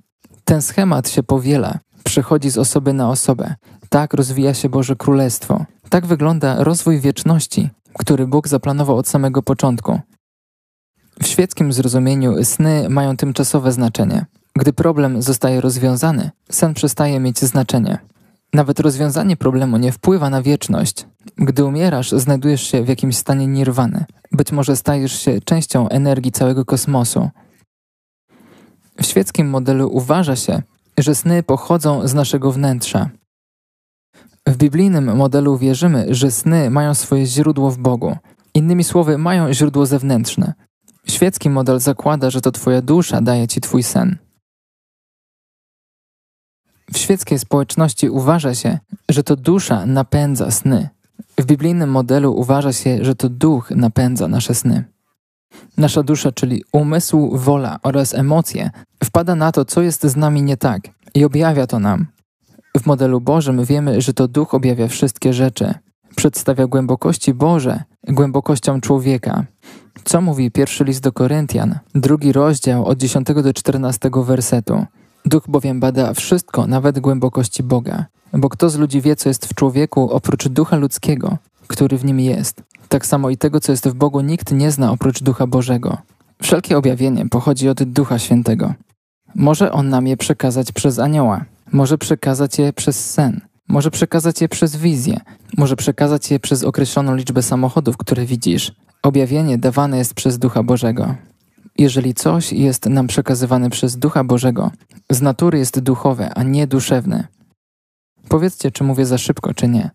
Ten schemat się powiela, przechodzi z osoby na osobę. Tak rozwija się Boże Królestwo. Tak wygląda rozwój wieczności, który Bóg zaplanował od samego początku. W świeckim zrozumieniu sny mają tymczasowe znaczenie. Gdy problem zostaje rozwiązany, sen przestaje mieć znaczenie. Nawet rozwiązanie problemu nie wpływa na wieczność. Gdy umierasz, znajdujesz się w jakimś stanie nirwany. Być może stajesz się częścią energii całego kosmosu. W świeckim modelu uważa się, że sny pochodzą z naszego wnętrza. W biblijnym modelu wierzymy, że sny mają swoje źródło w Bogu. Innymi słowy, mają źródło zewnętrzne. Świecki model zakłada, że to Twoja dusza daje Ci Twój sen. W świeckiej społeczności uważa się, że to dusza napędza sny. W biblijnym modelu uważa się, że to duch napędza nasze sny. Nasza dusza, czyli umysł, wola oraz emocje, wpada na to, co jest z nami nie tak i objawia to nam. W modelu Bożym wiemy, że to duch objawia wszystkie rzeczy. Przedstawia głębokości Boże głębokością człowieka. Co mówi pierwszy list do Koryntian, drugi rozdział od 10 do 14 wersetu. Duch bowiem bada wszystko, nawet głębokości Boga. Bo kto z ludzi wie, co jest w człowieku, oprócz ducha ludzkiego, który w nim jest? Tak samo i tego, co jest w Bogu, nikt nie zna oprócz ducha Bożego. Wszelkie objawienie pochodzi od Ducha Świętego. Może on nam je przekazać przez anioła, może przekazać je przez sen, może przekazać je przez wizję, może przekazać je przez określoną liczbę samochodów, które widzisz. Objawienie dawane jest przez Ducha Bożego. Jeżeli coś jest nam przekazywane przez Ducha Bożego, z natury jest duchowe, a nie duszewne. Powiedzcie, czy mówię za szybko, czy nie.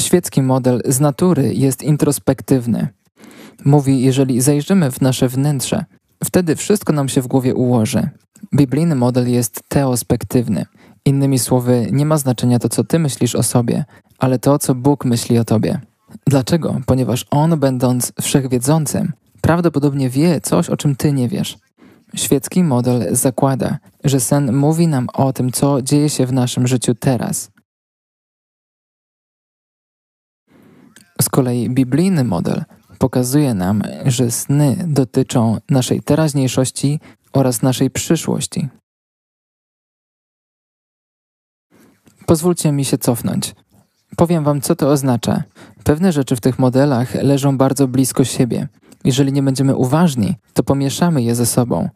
Świecki model z natury jest introspektywny. Mówi, jeżeli zajrzymy w nasze wnętrze, wtedy wszystko nam się w głowie ułoży. Biblijny model jest teospektywny. Innymi słowy, nie ma znaczenia to, co ty myślisz o sobie, ale to, co Bóg myśli o tobie. Dlaczego? Ponieważ On, będąc wszechwiedzącym, prawdopodobnie wie coś, o czym ty nie wiesz. Świecki model zakłada, że sen mówi nam o tym, co dzieje się w naszym życiu teraz. Z kolei biblijny model pokazuje nam, że sny dotyczą naszej teraźniejszości oraz naszej przyszłości. Pozwólcie mi się cofnąć. Powiem Wam, co to oznacza. Pewne rzeczy w tych modelach leżą bardzo blisko siebie. Jeżeli nie będziemy uważni, to pomieszamy je ze sobą.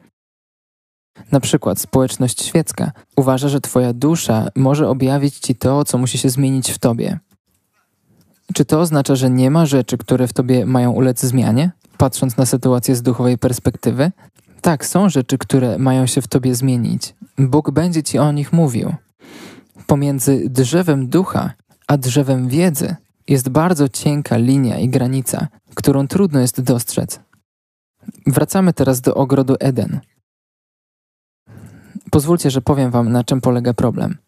Na przykład społeczność świecka uważa, że Twoja dusza może objawić Ci to, co musi się zmienić w Tobie. Czy to oznacza, że nie ma rzeczy, które w Tobie mają ulec zmianie, patrząc na sytuację z duchowej perspektywy? Tak, są rzeczy, które mają się w Tobie zmienić. Bóg będzie Ci o nich mówił. Pomiędzy drzewem ducha a drzewem wiedzy jest bardzo cienka linia i granica, którą trudno jest dostrzec. Wracamy teraz do ogrodu Eden. Pozwólcie, że powiem Wam, na czym polega problem.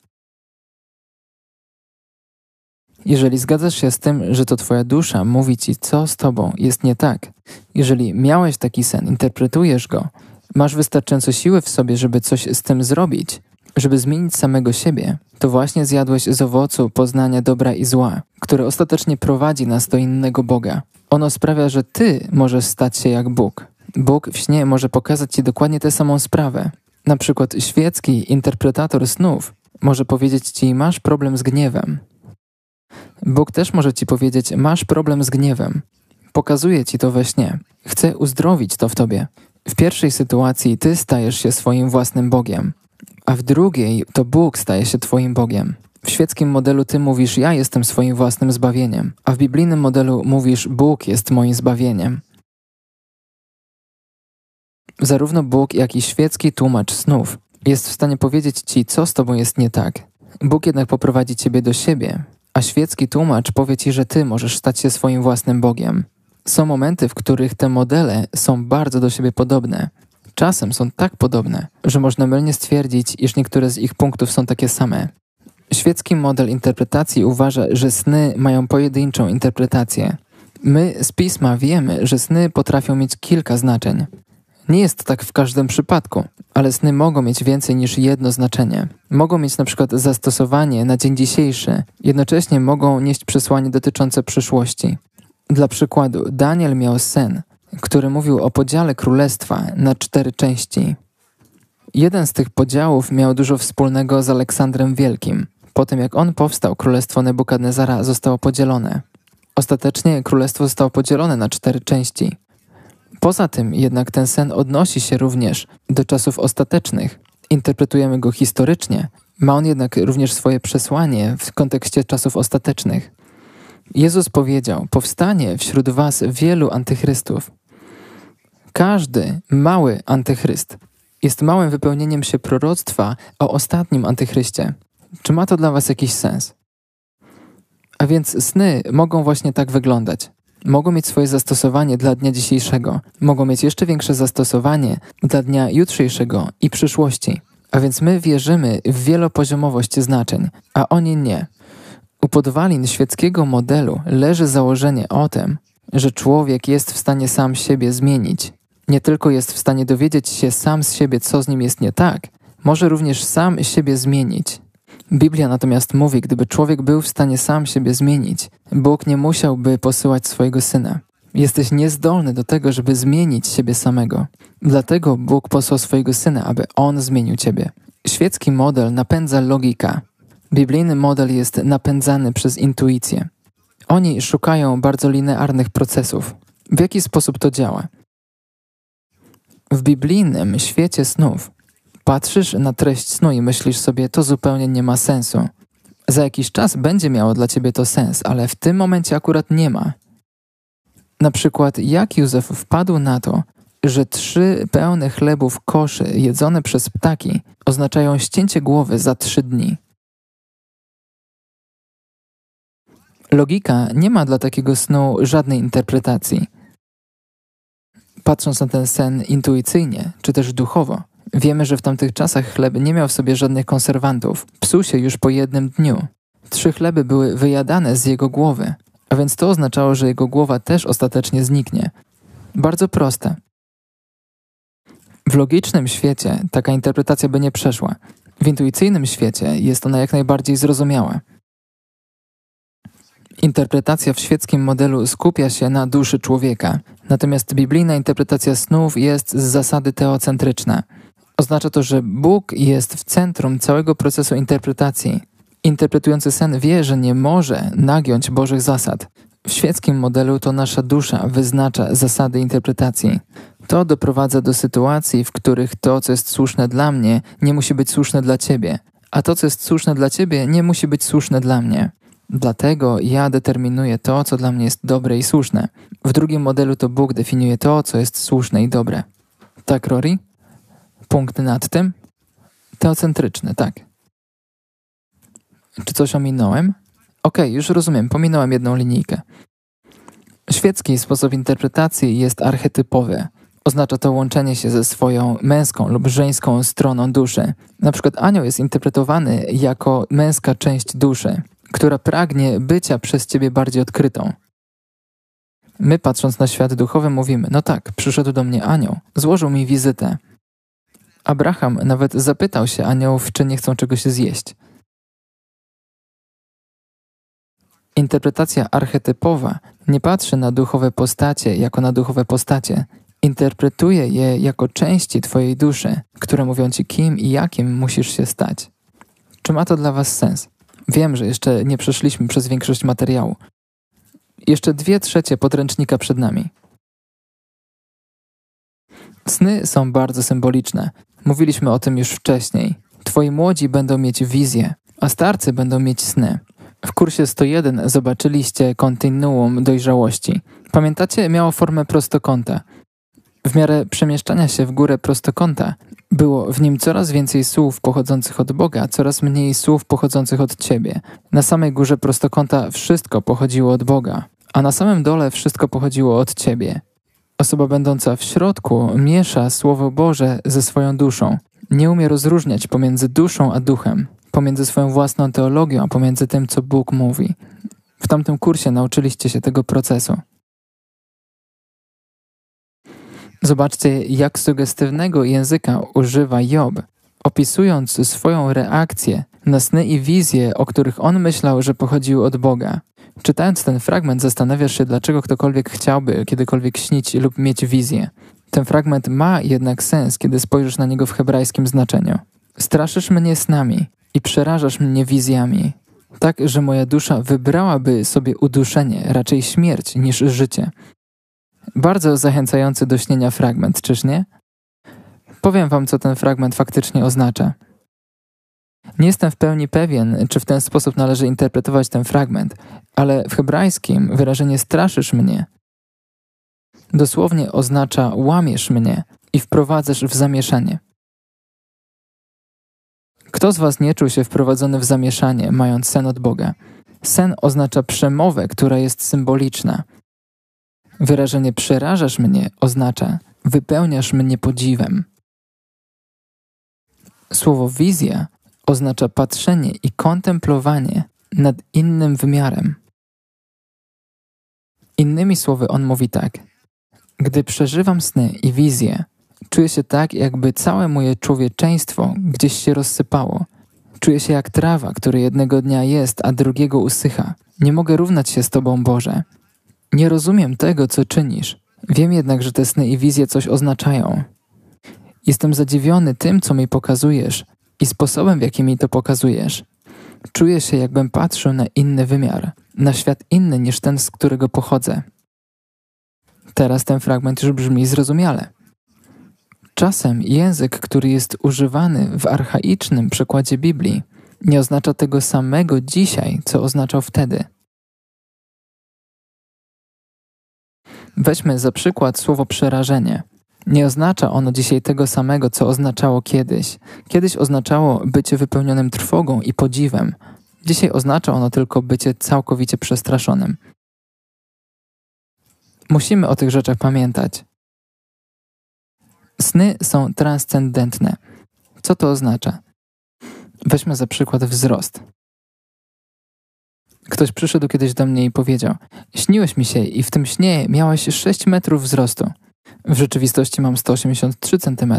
Jeżeli zgadzasz się z tym, że to Twoja dusza mówi Ci, co z Tobą jest nie tak, jeżeli miałeś taki sen, interpretujesz go, masz wystarczająco siły w sobie, żeby coś z tym zrobić, żeby zmienić samego siebie, to właśnie zjadłeś z owocu poznania dobra i zła, które ostatecznie prowadzi nas do innego Boga. Ono sprawia, że Ty możesz stać się jak Bóg. Bóg w śnie może pokazać Ci dokładnie tę samą sprawę. Na przykład świecki interpretator snów może powiedzieć Ci, masz problem z gniewem. Bóg też może Ci powiedzieć, masz problem z gniewem. Pokazuje Ci to we śnie. Chce uzdrowić to w Tobie. W pierwszej sytuacji Ty stajesz się swoim własnym Bogiem a w drugiej to Bóg staje się Twoim Bogiem. W świeckim modelu Ty mówisz, ja jestem swoim własnym zbawieniem, a w biblijnym modelu mówisz, Bóg jest moim zbawieniem. Zarówno Bóg, jak i świecki tłumacz snów jest w stanie powiedzieć Ci, co z Tobą jest nie tak. Bóg jednak poprowadzi Ciebie do siebie, a świecki tłumacz powie Ci, że Ty możesz stać się swoim własnym Bogiem. Są momenty, w których te modele są bardzo do siebie podobne, czasem są tak podobne, że można mylnie stwierdzić, iż niektóre z ich punktów są takie same. Świecki model interpretacji uważa, że sny mają pojedynczą interpretację. My z pisma wiemy, że sny potrafią mieć kilka znaczeń. Nie jest tak w każdym przypadku, ale sny mogą mieć więcej niż jedno znaczenie. Mogą mieć na przykład zastosowanie na dzień dzisiejszy, jednocześnie mogą nieść przesłanie dotyczące przyszłości. Dla przykładu, Daniel miał sen, który mówił o podziale królestwa na cztery części. Jeden z tych podziałów miał dużo wspólnego z Aleksandrem Wielkim. Po tym jak on powstał, królestwo Nebukadnezara zostało podzielone. Ostatecznie królestwo zostało podzielone na cztery części. Poza tym jednak ten sen odnosi się również do czasów ostatecznych. Interpretujemy go historycznie, ma on jednak również swoje przesłanie w kontekście czasów ostatecznych. Jezus powiedział: Powstanie wśród was wielu antychrystów. Każdy mały antychryst jest małym wypełnieniem się proroctwa o ostatnim antychryście. Czy ma to dla Was jakiś sens? A więc sny mogą właśnie tak wyglądać. Mogą mieć swoje zastosowanie dla dnia dzisiejszego, mogą mieć jeszcze większe zastosowanie dla dnia jutrzejszego i przyszłości. A więc my wierzymy w wielopoziomowość znaczeń, a oni nie. U podwalin świeckiego modelu leży założenie o tym, że człowiek jest w stanie sam siebie zmienić, nie tylko jest w stanie dowiedzieć się sam z siebie, co z nim jest nie tak, może również sam siebie zmienić. Biblia natomiast mówi, gdyby człowiek był w stanie sam siebie zmienić, Bóg nie musiałby posyłać swojego syna. Jesteś niezdolny do tego, żeby zmienić siebie samego. Dlatego Bóg posłał swojego syna, aby on zmienił ciebie. Świecki model napędza logika. Biblijny model jest napędzany przez intuicję. Oni szukają bardzo linearnych procesów. W jaki sposób to działa? W biblijnym świecie snów patrzysz na treść snu i myślisz sobie, to zupełnie nie ma sensu. Za jakiś czas będzie miało dla ciebie to sens, ale w tym momencie akurat nie ma. Na przykład, jak Józef wpadł na to, że trzy pełne chlebów koszy jedzone przez ptaki oznaczają ścięcie głowy za trzy dni. Logika nie ma dla takiego snu żadnej interpretacji patrząc na ten sen intuicyjnie, czy też duchowo, wiemy, że w tamtych czasach chleb nie miał w sobie żadnych konserwantów. Psuł się już po jednym dniu. Trzy chleby były wyjadane z jego głowy, a więc to oznaczało, że jego głowa też ostatecznie zniknie. Bardzo proste. W logicznym świecie taka interpretacja by nie przeszła. W intuicyjnym świecie jest ona jak najbardziej zrozumiała. Interpretacja w świeckim modelu skupia się na duszy człowieka, natomiast biblijna interpretacja snów jest z zasady teocentryczna. Oznacza to, że Bóg jest w centrum całego procesu interpretacji. Interpretujący sen wie, że nie może nagiąć Bożych zasad. W świeckim modelu to nasza dusza wyznacza zasady interpretacji. To doprowadza do sytuacji, w których to, co jest słuszne dla mnie, nie musi być słuszne dla ciebie, a to, co jest słuszne dla ciebie, nie musi być słuszne dla mnie. Dlatego ja determinuję to, co dla mnie jest dobre i słuszne. W drugim modelu to Bóg definiuje to, co jest słuszne i dobre. Tak, Rory? Punkt nad tym? Teocentryczny, tak. Czy coś ominąłem? Okej, okay, już rozumiem, pominąłem jedną linijkę. Świecki sposób interpretacji jest archetypowy. Oznacza to łączenie się ze swoją męską lub żeńską stroną duszy. Na przykład anioł jest interpretowany jako męska część duszy, która pragnie bycia przez ciebie bardziej odkrytą. My, patrząc na świat duchowy, mówimy: No tak, przyszedł do mnie anioł, złożył mi wizytę. Abraham nawet zapytał się aniołów, czy nie chcą czegoś zjeść. Interpretacja archetypowa nie patrzy na duchowe postacie jako na duchowe postacie. Interpretuje je jako części Twojej duszy, które mówią Ci, kim i jakim musisz się stać. Czy ma to dla Was sens? Wiem, że jeszcze nie przeszliśmy przez większość materiału. Jeszcze dwie trzecie podręcznika przed nami. Sny są bardzo symboliczne. Mówiliśmy o tym już wcześniej. Twoi młodzi będą mieć wizje, a starcy będą mieć sny. W kursie 101 zobaczyliście kontinuum dojrzałości. Pamiętacie, miało formę prostokąta. W miarę przemieszczania się w górę prostokąta było w nim coraz więcej słów pochodzących od Boga, coraz mniej słów pochodzących od Ciebie. Na samej górze prostokąta wszystko pochodziło od Boga, a na samym dole wszystko pochodziło od Ciebie. Osoba będąca w środku miesza Słowo Boże ze swoją duszą. Nie umie rozróżniać pomiędzy duszą a duchem pomiędzy swoją własną teologią, a pomiędzy tym, co Bóg mówi. W tamtym kursie nauczyliście się tego procesu. Zobaczcie, jak sugestywnego języka używa Job, opisując swoją reakcję na sny i wizje, o których on myślał, że pochodziły od Boga. Czytając ten fragment, zastanawiasz się, dlaczego ktokolwiek chciałby kiedykolwiek śnić lub mieć wizję. Ten fragment ma jednak sens, kiedy spojrzysz na niego w hebrajskim znaczeniu. Straszysz mnie snami, i przerażasz mnie wizjami, tak że moja dusza wybrałaby sobie uduszenie, raczej śmierć niż życie. Bardzo zachęcający do śnienia fragment, czyż nie? Powiem wam, co ten fragment faktycznie oznacza. Nie jestem w pełni pewien, czy w ten sposób należy interpretować ten fragment, ale w hebrajskim wyrażenie straszysz mnie dosłownie oznacza łamiesz mnie i wprowadzasz w zamieszanie. Kto z Was nie czuł się wprowadzony w zamieszanie, mając sen od Boga? Sen oznacza przemowę, która jest symboliczna. Wyrażenie przerażasz mnie oznacza wypełniasz mnie podziwem. Słowo wizja oznacza patrzenie i kontemplowanie nad innym wymiarem. Innymi słowy, on mówi tak: Gdy przeżywam sny i wizje, Czuję się tak, jakby całe moje człowieczeństwo gdzieś się rozsypało. Czuję się jak trawa, która jednego dnia jest, a drugiego usycha. Nie mogę równać się z Tobą, Boże. Nie rozumiem tego, co czynisz. Wiem jednak, że te sny i wizje coś oznaczają. Jestem zadziwiony tym, co mi pokazujesz i sposobem, w jaki mi to pokazujesz. Czuję się, jakbym patrzył na inny wymiar, na świat inny niż ten, z którego pochodzę. Teraz ten fragment już brzmi zrozumiale. Czasem język, który jest używany w archaicznym przekładzie Biblii, nie oznacza tego samego dzisiaj, co oznaczał wtedy. Weźmy za przykład słowo przerażenie. Nie oznacza ono dzisiaj tego samego, co oznaczało kiedyś. Kiedyś oznaczało bycie wypełnionym trwogą i podziwem. Dzisiaj oznacza ono tylko bycie całkowicie przestraszonym. Musimy o tych rzeczach pamiętać. Sny są transcendentne. Co to oznacza? Weźmy za przykład wzrost. Ktoś przyszedł kiedyś do mnie i powiedział: Śniłeś mi się i w tym śnie miałeś 6 metrów wzrostu. W rzeczywistości mam 183 cm.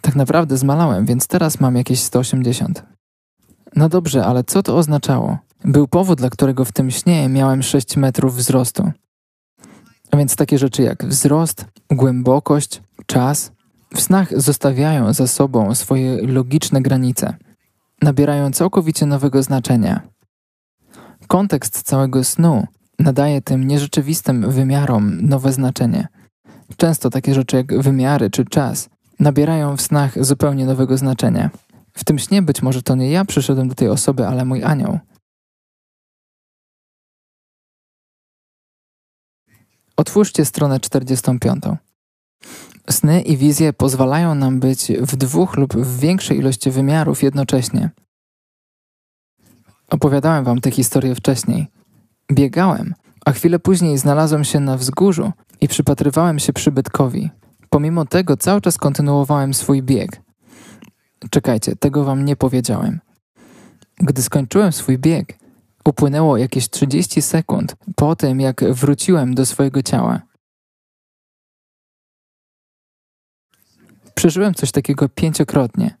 Tak naprawdę zmalałem, więc teraz mam jakieś 180. No dobrze, ale co to oznaczało? był powód, dla którego w tym śnie miałem 6 metrów wzrostu. A więc takie rzeczy jak wzrost, głębokość, czas w snach zostawiają za sobą swoje logiczne granice, nabierają całkowicie nowego znaczenia. Kontekst całego snu nadaje tym nierzeczywistym wymiarom nowe znaczenie. Często takie rzeczy jak wymiary czy czas nabierają w snach zupełnie nowego znaczenia. W tym śnie być może to nie ja przyszedłem do tej osoby, ale mój anioł. Otwórzcie stronę 45. Sny i wizje pozwalają nam być w dwóch lub w większej ilości wymiarów jednocześnie. Opowiadałem wam tę historię wcześniej. Biegałem, a chwilę później znalazłem się na wzgórzu i przypatrywałem się przybytkowi. Pomimo tego cały czas kontynuowałem swój bieg. Czekajcie, tego wam nie powiedziałem. Gdy skończyłem swój bieg, upłynęło jakieś 30 sekund po tym, jak wróciłem do swojego ciała. Przeżyłem coś takiego pięciokrotnie.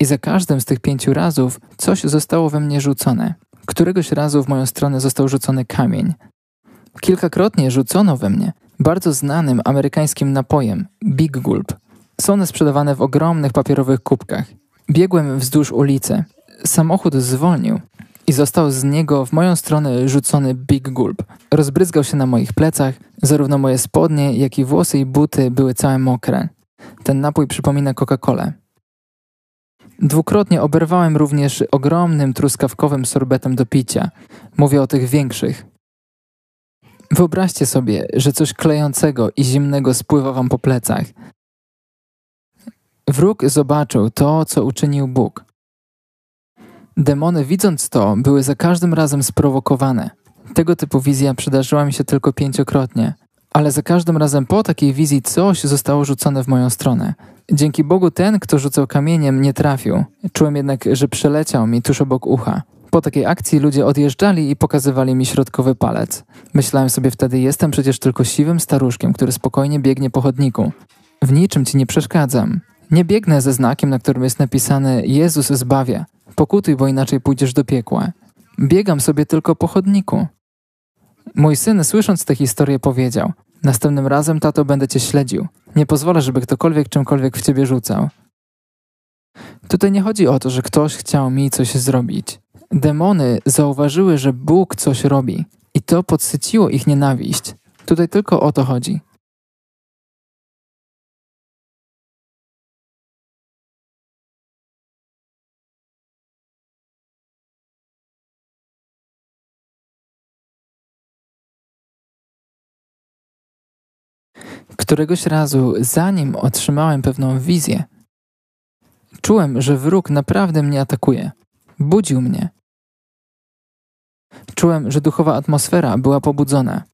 I za każdym z tych pięciu razów coś zostało we mnie rzucone. Któregoś razu w moją stronę został rzucony kamień. Kilkakrotnie rzucono we mnie bardzo znanym amerykańskim napojem Big Gulp. Są one sprzedawane w ogromnych papierowych kubkach. Biegłem wzdłuż ulicy. Samochód zwolnił i został z niego w moją stronę rzucony Big Gulp. Rozbryzgał się na moich plecach, zarówno moje spodnie, jak i włosy i buty były całe mokre. Ten napój przypomina Coca-Colę. Dwukrotnie oberwałem również ogromnym truskawkowym sorbetem do picia. Mówię o tych większych. Wyobraźcie sobie, że coś klejącego i zimnego spływa wam po plecach. Wróg zobaczył to, co uczynił Bóg. Demony, widząc to, były za każdym razem sprowokowane. Tego typu wizja przydarzyła mi się tylko pięciokrotnie, ale za każdym razem po takiej wizji coś zostało rzucone w moją stronę. Dzięki Bogu ten, kto rzucał kamieniem, nie trafił. Czułem jednak, że przeleciał mi tuż obok ucha. Po takiej akcji ludzie odjeżdżali i pokazywali mi środkowy palec. Myślałem sobie wtedy, jestem przecież tylko siwym staruszkiem, który spokojnie biegnie po chodniku. W niczym ci nie przeszkadzam. Nie biegnę ze znakiem, na którym jest napisane Jezus zbawia. Pokutuj, bo inaczej pójdziesz do piekła. Biegam sobie tylko po chodniku. Mój syn, słysząc tę historię, powiedział: Następnym razem, tato, będę cię śledził. Nie pozwolę, żeby ktokolwiek czymkolwiek w ciebie rzucał. Tutaj nie chodzi o to, że ktoś chciał mi coś zrobić. Demony zauważyły, że Bóg coś robi i to podsyciło ich nienawiść. Tutaj tylko o to chodzi. Któregoś razu, zanim otrzymałem pewną wizję, czułem, że wróg naprawdę mnie atakuje. Budził mnie. Czułem, że duchowa atmosfera była pobudzona.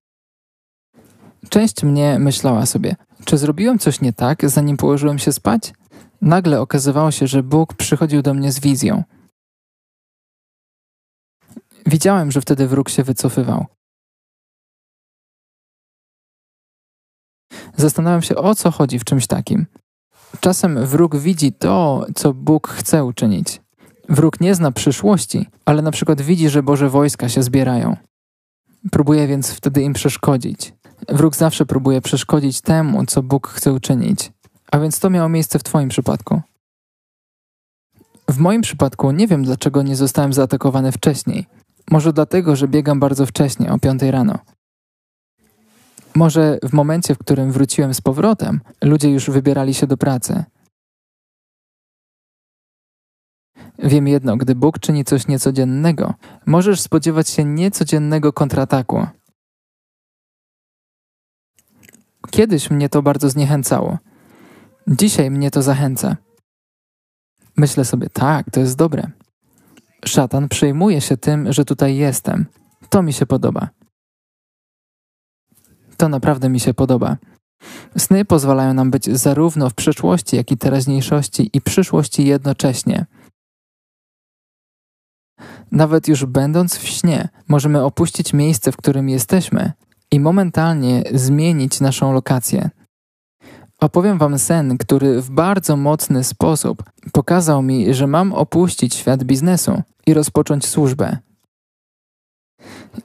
Część mnie myślała sobie, czy zrobiłem coś nie tak, zanim położyłem się spać? Nagle okazywało się, że Bóg przychodził do mnie z wizją. Widziałem, że wtedy wróg się wycofywał. Zastanawiam się, o co chodzi w czymś takim. Czasem wróg widzi to, co Bóg chce uczynić. Wróg nie zna przyszłości, ale na przykład widzi, że Boże wojska się zbierają. Próbuje więc wtedy im przeszkodzić. Wróg zawsze próbuje przeszkodzić temu, co Bóg chce uczynić. A więc to miało miejsce w Twoim przypadku. W moim przypadku nie wiem, dlaczego nie zostałem zaatakowany wcześniej. Może dlatego, że biegam bardzo wcześnie, o 5 rano. Może w momencie, w którym wróciłem z powrotem, ludzie już wybierali się do pracy. Wiem jedno, gdy Bóg czyni coś niecodziennego, możesz spodziewać się niecodziennego kontrataku. Kiedyś mnie to bardzo zniechęcało. Dzisiaj mnie to zachęca. Myślę sobie, tak, to jest dobre. Szatan przejmuje się tym, że tutaj jestem. To mi się podoba. To naprawdę mi się podoba. Sny pozwalają nam być zarówno w przeszłości, jak i teraźniejszości i przyszłości jednocześnie. Nawet już będąc w śnie, możemy opuścić miejsce, w którym jesteśmy i momentalnie zmienić naszą lokację. Opowiem Wam sen, który w bardzo mocny sposób pokazał mi, że mam opuścić świat biznesu i rozpocząć służbę.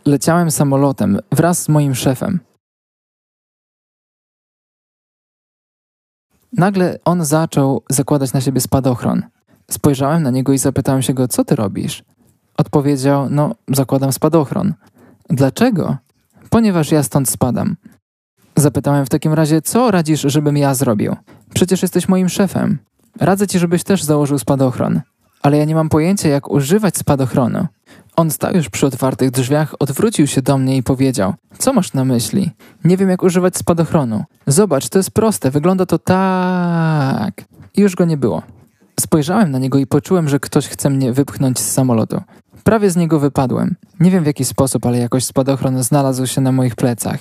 Leciałem samolotem wraz z moim szefem. Nagle on zaczął zakładać na siebie spadochron. Spojrzałem na niego i zapytałem się go, co ty robisz? Odpowiedział, no, zakładam spadochron. Dlaczego? Ponieważ ja stąd spadam. Zapytałem w takim razie, co radzisz, żebym ja zrobił? Przecież jesteś moim szefem. Radzę ci, żebyś też założył spadochron. Ale ja nie mam pojęcia, jak używać spadochronu. On stał już przy otwartych drzwiach, odwrócił się do mnie i powiedział: Co masz na myśli? Nie wiem, jak używać spadochronu. Zobacz, to jest proste, wygląda to tak. I już go nie było. Spojrzałem na niego i poczułem, że ktoś chce mnie wypchnąć z samolotu. Prawie z niego wypadłem. Nie wiem w jaki sposób, ale jakoś spadochron znalazł się na moich plecach.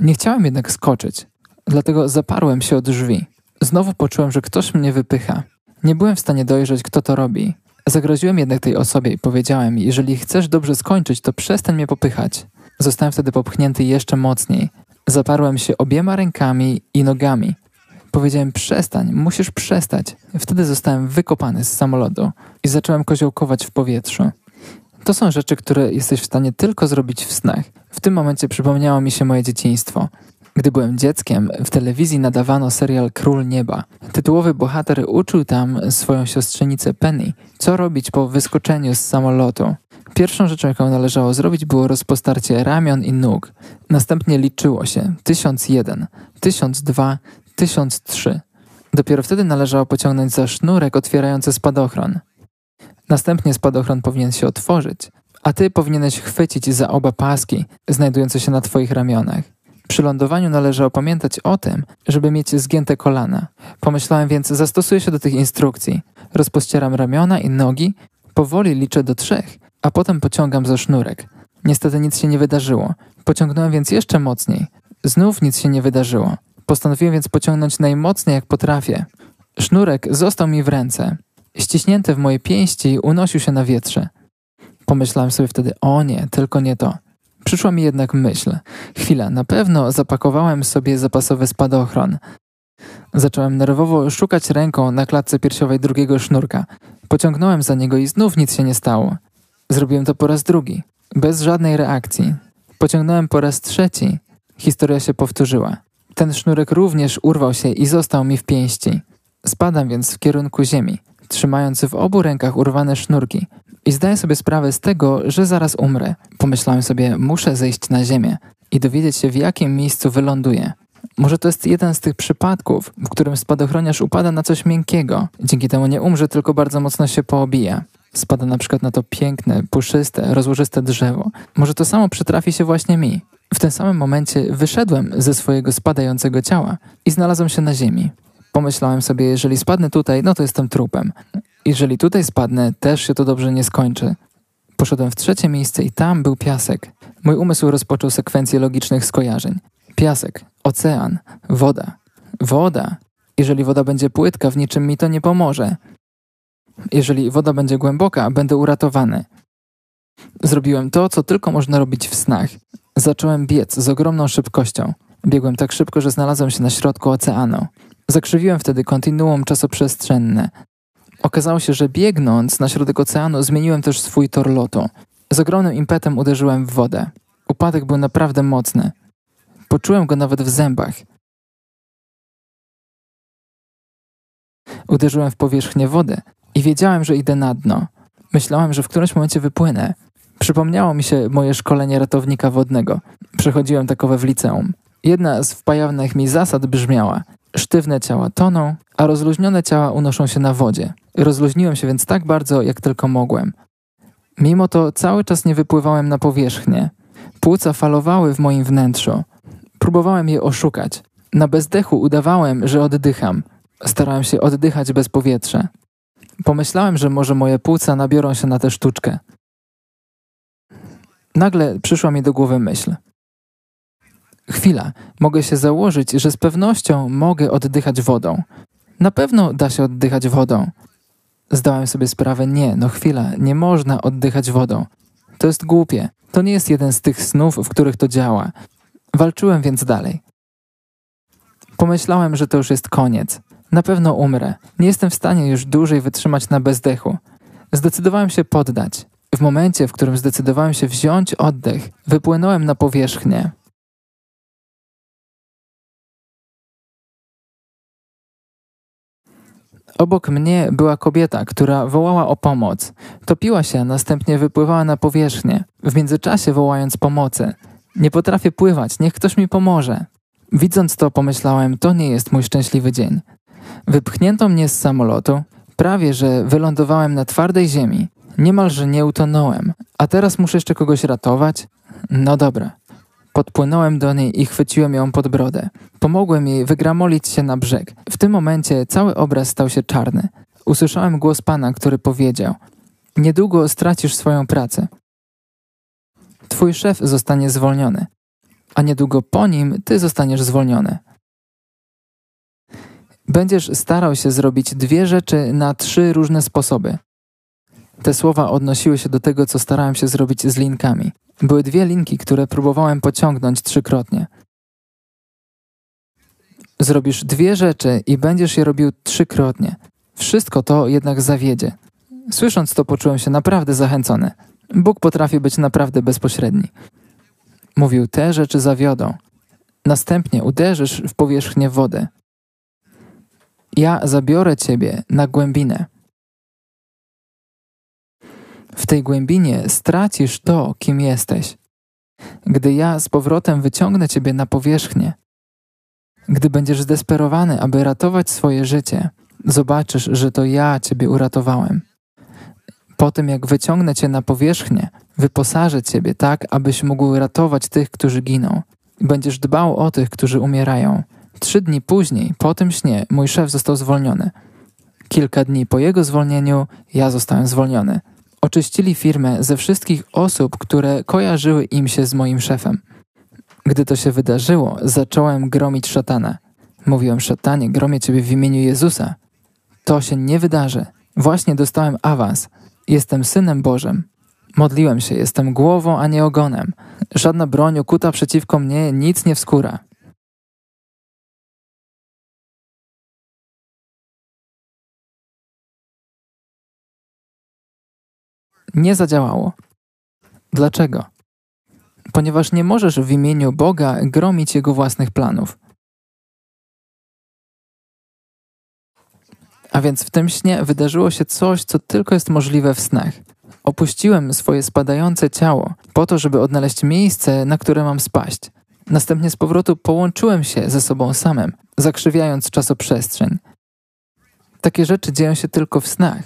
Nie chciałem jednak skoczyć, dlatego zaparłem się od drzwi. Znowu poczułem, że ktoś mnie wypycha. Nie byłem w stanie dojrzeć, kto to robi. Zagroziłem jednak tej osobie i powiedziałem: Jeżeli chcesz dobrze skończyć, to przestań mnie popychać. Zostałem wtedy popchnięty jeszcze mocniej. Zaparłem się obiema rękami i nogami. Powiedziałem: Przestań, musisz przestać. Wtedy zostałem wykopany z samolotu i zacząłem koziołkować w powietrzu. To są rzeczy, które jesteś w stanie tylko zrobić w snach. W tym momencie przypomniało mi się moje dzieciństwo. Gdy byłem dzieckiem, w telewizji nadawano serial Król Nieba. Tytułowy bohater uczył tam swoją siostrzenicę Penny, co robić po wyskoczeniu z samolotu. Pierwszą rzeczą, jaką należało zrobić, było rozpostarcie ramion i nóg. Następnie liczyło się 1001, 1002, 1003. Dopiero wtedy należało pociągnąć za sznurek otwierający spadochron. Następnie spadochron powinien się otworzyć, a ty powinieneś chwycić za oba paski znajdujące się na twoich ramionach. Przy lądowaniu należało pamiętać o tym, żeby mieć zgięte kolana. Pomyślałem więc, zastosuję się do tych instrukcji. Rozpościeram ramiona i nogi, powoli liczę do trzech, a potem pociągam za sznurek. Niestety nic się nie wydarzyło. Pociągnąłem więc jeszcze mocniej. Znów nic się nie wydarzyło. Postanowiłem więc pociągnąć najmocniej jak potrafię. Sznurek został mi w ręce. Ściśnięty w mojej pięści unosił się na wietrze. Pomyślałem sobie wtedy, o nie, tylko nie to. Przyszła mi jednak myśl. Chwila, na pewno zapakowałem sobie zapasowy spadochron. Zacząłem nerwowo szukać ręką na klatce piersiowej drugiego sznurka. Pociągnąłem za niego i znów nic się nie stało. Zrobiłem to po raz drugi, bez żadnej reakcji. Pociągnąłem po raz trzeci. Historia się powtórzyła. Ten sznurek również urwał się i został mi w pięści. Spadam więc w kierunku ziemi, trzymając w obu rękach urwane sznurki. I zdaję sobie sprawę z tego, że zaraz umrę. Pomyślałem sobie, muszę zejść na ziemię i dowiedzieć się, w jakim miejscu wyląduję. Może to jest jeden z tych przypadków, w którym spadochroniarz upada na coś miękkiego. Dzięki temu nie umrze, tylko bardzo mocno się poobija. Spada na przykład na to piękne, puszyste, rozłożyste drzewo. Może to samo przytrafi się właśnie mi. W tym samym momencie wyszedłem ze swojego spadającego ciała i znalazłem się na ziemi. Pomyślałem sobie, jeżeli spadnę tutaj, no to jestem trupem. Jeżeli tutaj spadnę, też się to dobrze nie skończy. Poszedłem w trzecie miejsce i tam był piasek. Mój umysł rozpoczął sekwencję logicznych skojarzeń. Piasek, ocean, woda. Woda. Jeżeli woda będzie płytka, w niczym mi to nie pomoże. Jeżeli woda będzie głęboka, będę uratowany. Zrobiłem to, co tylko można robić w snach. Zacząłem biec z ogromną szybkością. Biegłem tak szybko, że znalazłem się na środku oceanu. Zakrzywiłem wtedy kontinuum czasoprzestrzenne. Okazało się, że biegnąc na środek oceanu zmieniłem też swój tor lotu. Z ogromnym impetem uderzyłem w wodę. Upadek był naprawdę mocny. Poczułem go nawet w zębach. Uderzyłem w powierzchnię wody i wiedziałem, że idę na dno. Myślałem, że w którymś momencie wypłynę. Przypomniało mi się moje szkolenie ratownika wodnego. Przechodziłem takowe w liceum. Jedna z wpajanych mi zasad brzmiała: Sztywne ciała toną, a rozluźnione ciała unoszą się na wodzie. Rozluźniłem się więc tak bardzo, jak tylko mogłem. Mimo to cały czas nie wypływałem na powierzchnię. Płuca falowały w moim wnętrzu. Próbowałem je oszukać. Na bezdechu udawałem, że oddycham. Starałem się oddychać bez powietrza. Pomyślałem, że może moje płuca nabiorą się na tę sztuczkę. Nagle przyszła mi do głowy myśl. Chwila, mogę się założyć, że z pewnością mogę oddychać wodą. Na pewno da się oddychać wodą. Zdałem sobie sprawę, nie, no chwila, nie można oddychać wodą. To jest głupie. To nie jest jeden z tych snów, w których to działa. Walczyłem więc dalej. Pomyślałem, że to już jest koniec. Na pewno umrę. Nie jestem w stanie już dłużej wytrzymać na bezdechu. Zdecydowałem się poddać. W momencie, w którym zdecydowałem się wziąć oddech, wypłynąłem na powierzchnię. Obok mnie była kobieta, która wołała o pomoc. Topiła się, a następnie wypływała na powierzchnię, w międzyczasie wołając pomocy. Nie potrafię pływać, niech ktoś mi pomoże. Widząc to, pomyślałem, to nie jest mój szczęśliwy dzień. Wypchnięto mnie z samolotu, prawie że wylądowałem na twardej ziemi. Niemalże nie utonąłem, a teraz muszę jeszcze kogoś ratować? No dobra. Podpłynąłem do niej i chwyciłem ją pod brodę. Pomogłem jej wygramolić się na brzeg. W tym momencie cały obraz stał się czarny. Usłyszałem głos pana, który powiedział: Niedługo stracisz swoją pracę. Twój szef zostanie zwolniony, a niedługo po nim ty zostaniesz zwolniony. Będziesz starał się zrobić dwie rzeczy na trzy różne sposoby. Te słowa odnosiły się do tego, co starałem się zrobić z linkami. Były dwie linki, które próbowałem pociągnąć trzykrotnie. Zrobisz dwie rzeczy i będziesz je robił trzykrotnie. Wszystko to jednak zawiedzie. Słysząc to, poczułem się naprawdę zachęcony. Bóg potrafi być naprawdę bezpośredni. Mówił, te rzeczy zawiodą. Następnie uderzysz w powierzchnię wody. Ja zabiorę ciebie na głębinę. W tej głębinie stracisz to, kim jesteś. Gdy ja z powrotem wyciągnę ciebie na powierzchnię, gdy będziesz zdesperowany, aby ratować swoje życie, zobaczysz, że to ja ciebie uratowałem. Po tym, jak wyciągnę cię na powierzchnię, wyposażę ciebie tak, abyś mógł ratować tych, którzy giną. Będziesz dbał o tych, którzy umierają. Trzy dni później, po tym śnie, mój szef został zwolniony. Kilka dni po jego zwolnieniu, ja zostałem zwolniony. Oczyścili firmę ze wszystkich osób, które kojarzyły im się z moim szefem. Gdy to się wydarzyło, zacząłem gromić szatana. Mówiłem, szatanie, gromię ciebie w imieniu Jezusa. To się nie wydarzy. Właśnie dostałem awans. Jestem synem Bożym. Modliłem się, jestem głową, a nie ogonem. Żadna broń ukuta przeciwko mnie nic nie wskóra. Nie zadziałało. Dlaczego? Ponieważ nie możesz w imieniu Boga gromić Jego własnych planów. A więc w tym śnie wydarzyło się coś, co tylko jest możliwe w snach. Opuściłem swoje spadające ciało po to, żeby odnaleźć miejsce, na które mam spaść. Następnie z powrotu połączyłem się ze sobą samym, zakrzywiając czasoprzestrzeń. Takie rzeczy dzieją się tylko w snach,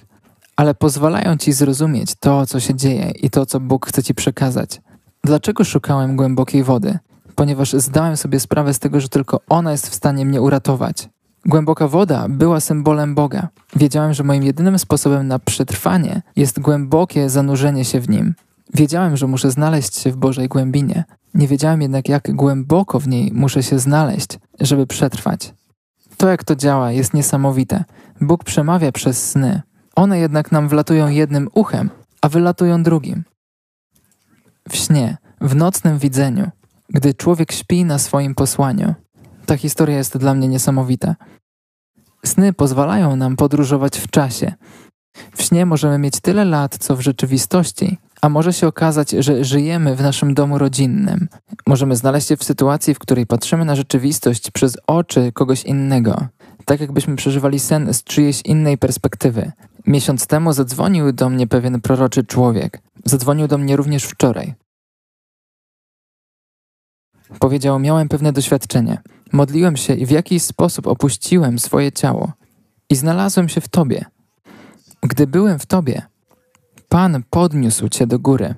ale pozwalają ci zrozumieć to, co się dzieje i to, co Bóg chce ci przekazać. Dlaczego szukałem głębokiej wody? Ponieważ zdałem sobie sprawę z tego, że tylko ona jest w stanie mnie uratować. Głęboka woda była symbolem Boga. Wiedziałem, że moim jedynym sposobem na przetrwanie jest głębokie zanurzenie się w nim. Wiedziałem, że muszę znaleźć się w Bożej głębinie. Nie wiedziałem jednak, jak głęboko w niej muszę się znaleźć, żeby przetrwać. To, jak to działa, jest niesamowite. Bóg przemawia przez sny. One jednak nam wlatują jednym uchem, a wylatują drugim. W śnie, w nocnym widzeniu, gdy człowiek śpi na swoim posłaniu. Ta historia jest dla mnie niesamowita. Sny pozwalają nam podróżować w czasie. W śnie możemy mieć tyle lat, co w rzeczywistości, a może się okazać, że żyjemy w naszym domu rodzinnym. Możemy znaleźć się w sytuacji, w której patrzymy na rzeczywistość przez oczy kogoś innego, tak jakbyśmy przeżywali sen z czyjejś innej perspektywy. Miesiąc temu zadzwonił do mnie pewien proroczy człowiek. Zadzwonił do mnie również wczoraj. Powiedział: Miałem pewne doświadczenie. Modliłem się i w jakiś sposób opuściłem swoje ciało i znalazłem się w Tobie. Gdy byłem w Tobie, Pan podniósł Cię do góry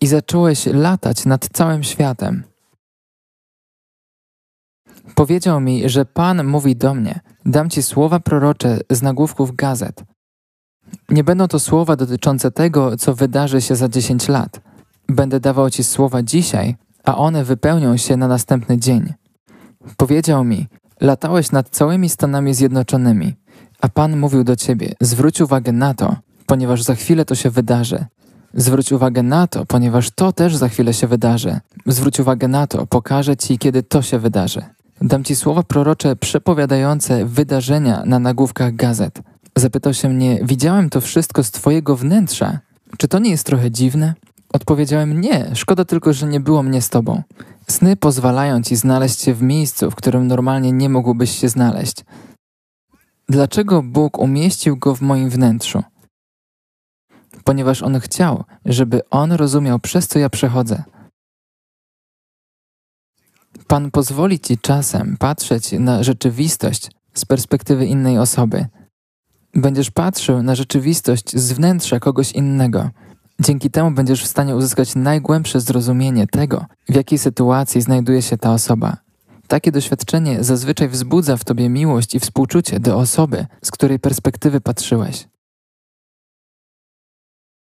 i zacząłeś latać nad całym światem. Powiedział mi, że Pan mówi do mnie: Dam Ci słowa prorocze z nagłówków gazet. Nie będą to słowa dotyczące tego, co wydarzy się za 10 lat. Będę dawał Ci słowa dzisiaj, a one wypełnią się na następny dzień. Powiedział mi: Latałeś nad całymi Stanami Zjednoczonymi, a Pan mówił do ciebie: Zwróć uwagę na to, ponieważ za chwilę to się wydarzy. Zwróć uwagę na to, ponieważ to też za chwilę się wydarzy. Zwróć uwagę na to, pokażę ci, kiedy to się wydarzy. Dam ci słowa prorocze przepowiadające wydarzenia na nagłówkach gazet. Zapytał się mnie: Widziałem to wszystko z twojego wnętrza. Czy to nie jest trochę dziwne? Odpowiedziałem nie, szkoda tylko, że nie było mnie z tobą. Sny pozwalają ci znaleźć się w miejscu, w którym normalnie nie mógłbyś się znaleźć. Dlaczego Bóg umieścił go w moim wnętrzu? Ponieważ On chciał, żeby On rozumiał, przez co ja przechodzę. Pan pozwoli ci czasem patrzeć na rzeczywistość z perspektywy innej osoby. Będziesz patrzył na rzeczywistość z wnętrza kogoś innego. Dzięki temu będziesz w stanie uzyskać najgłębsze zrozumienie tego, w jakiej sytuacji znajduje się ta osoba. Takie doświadczenie zazwyczaj wzbudza w tobie miłość i współczucie do osoby, z której perspektywy patrzyłeś.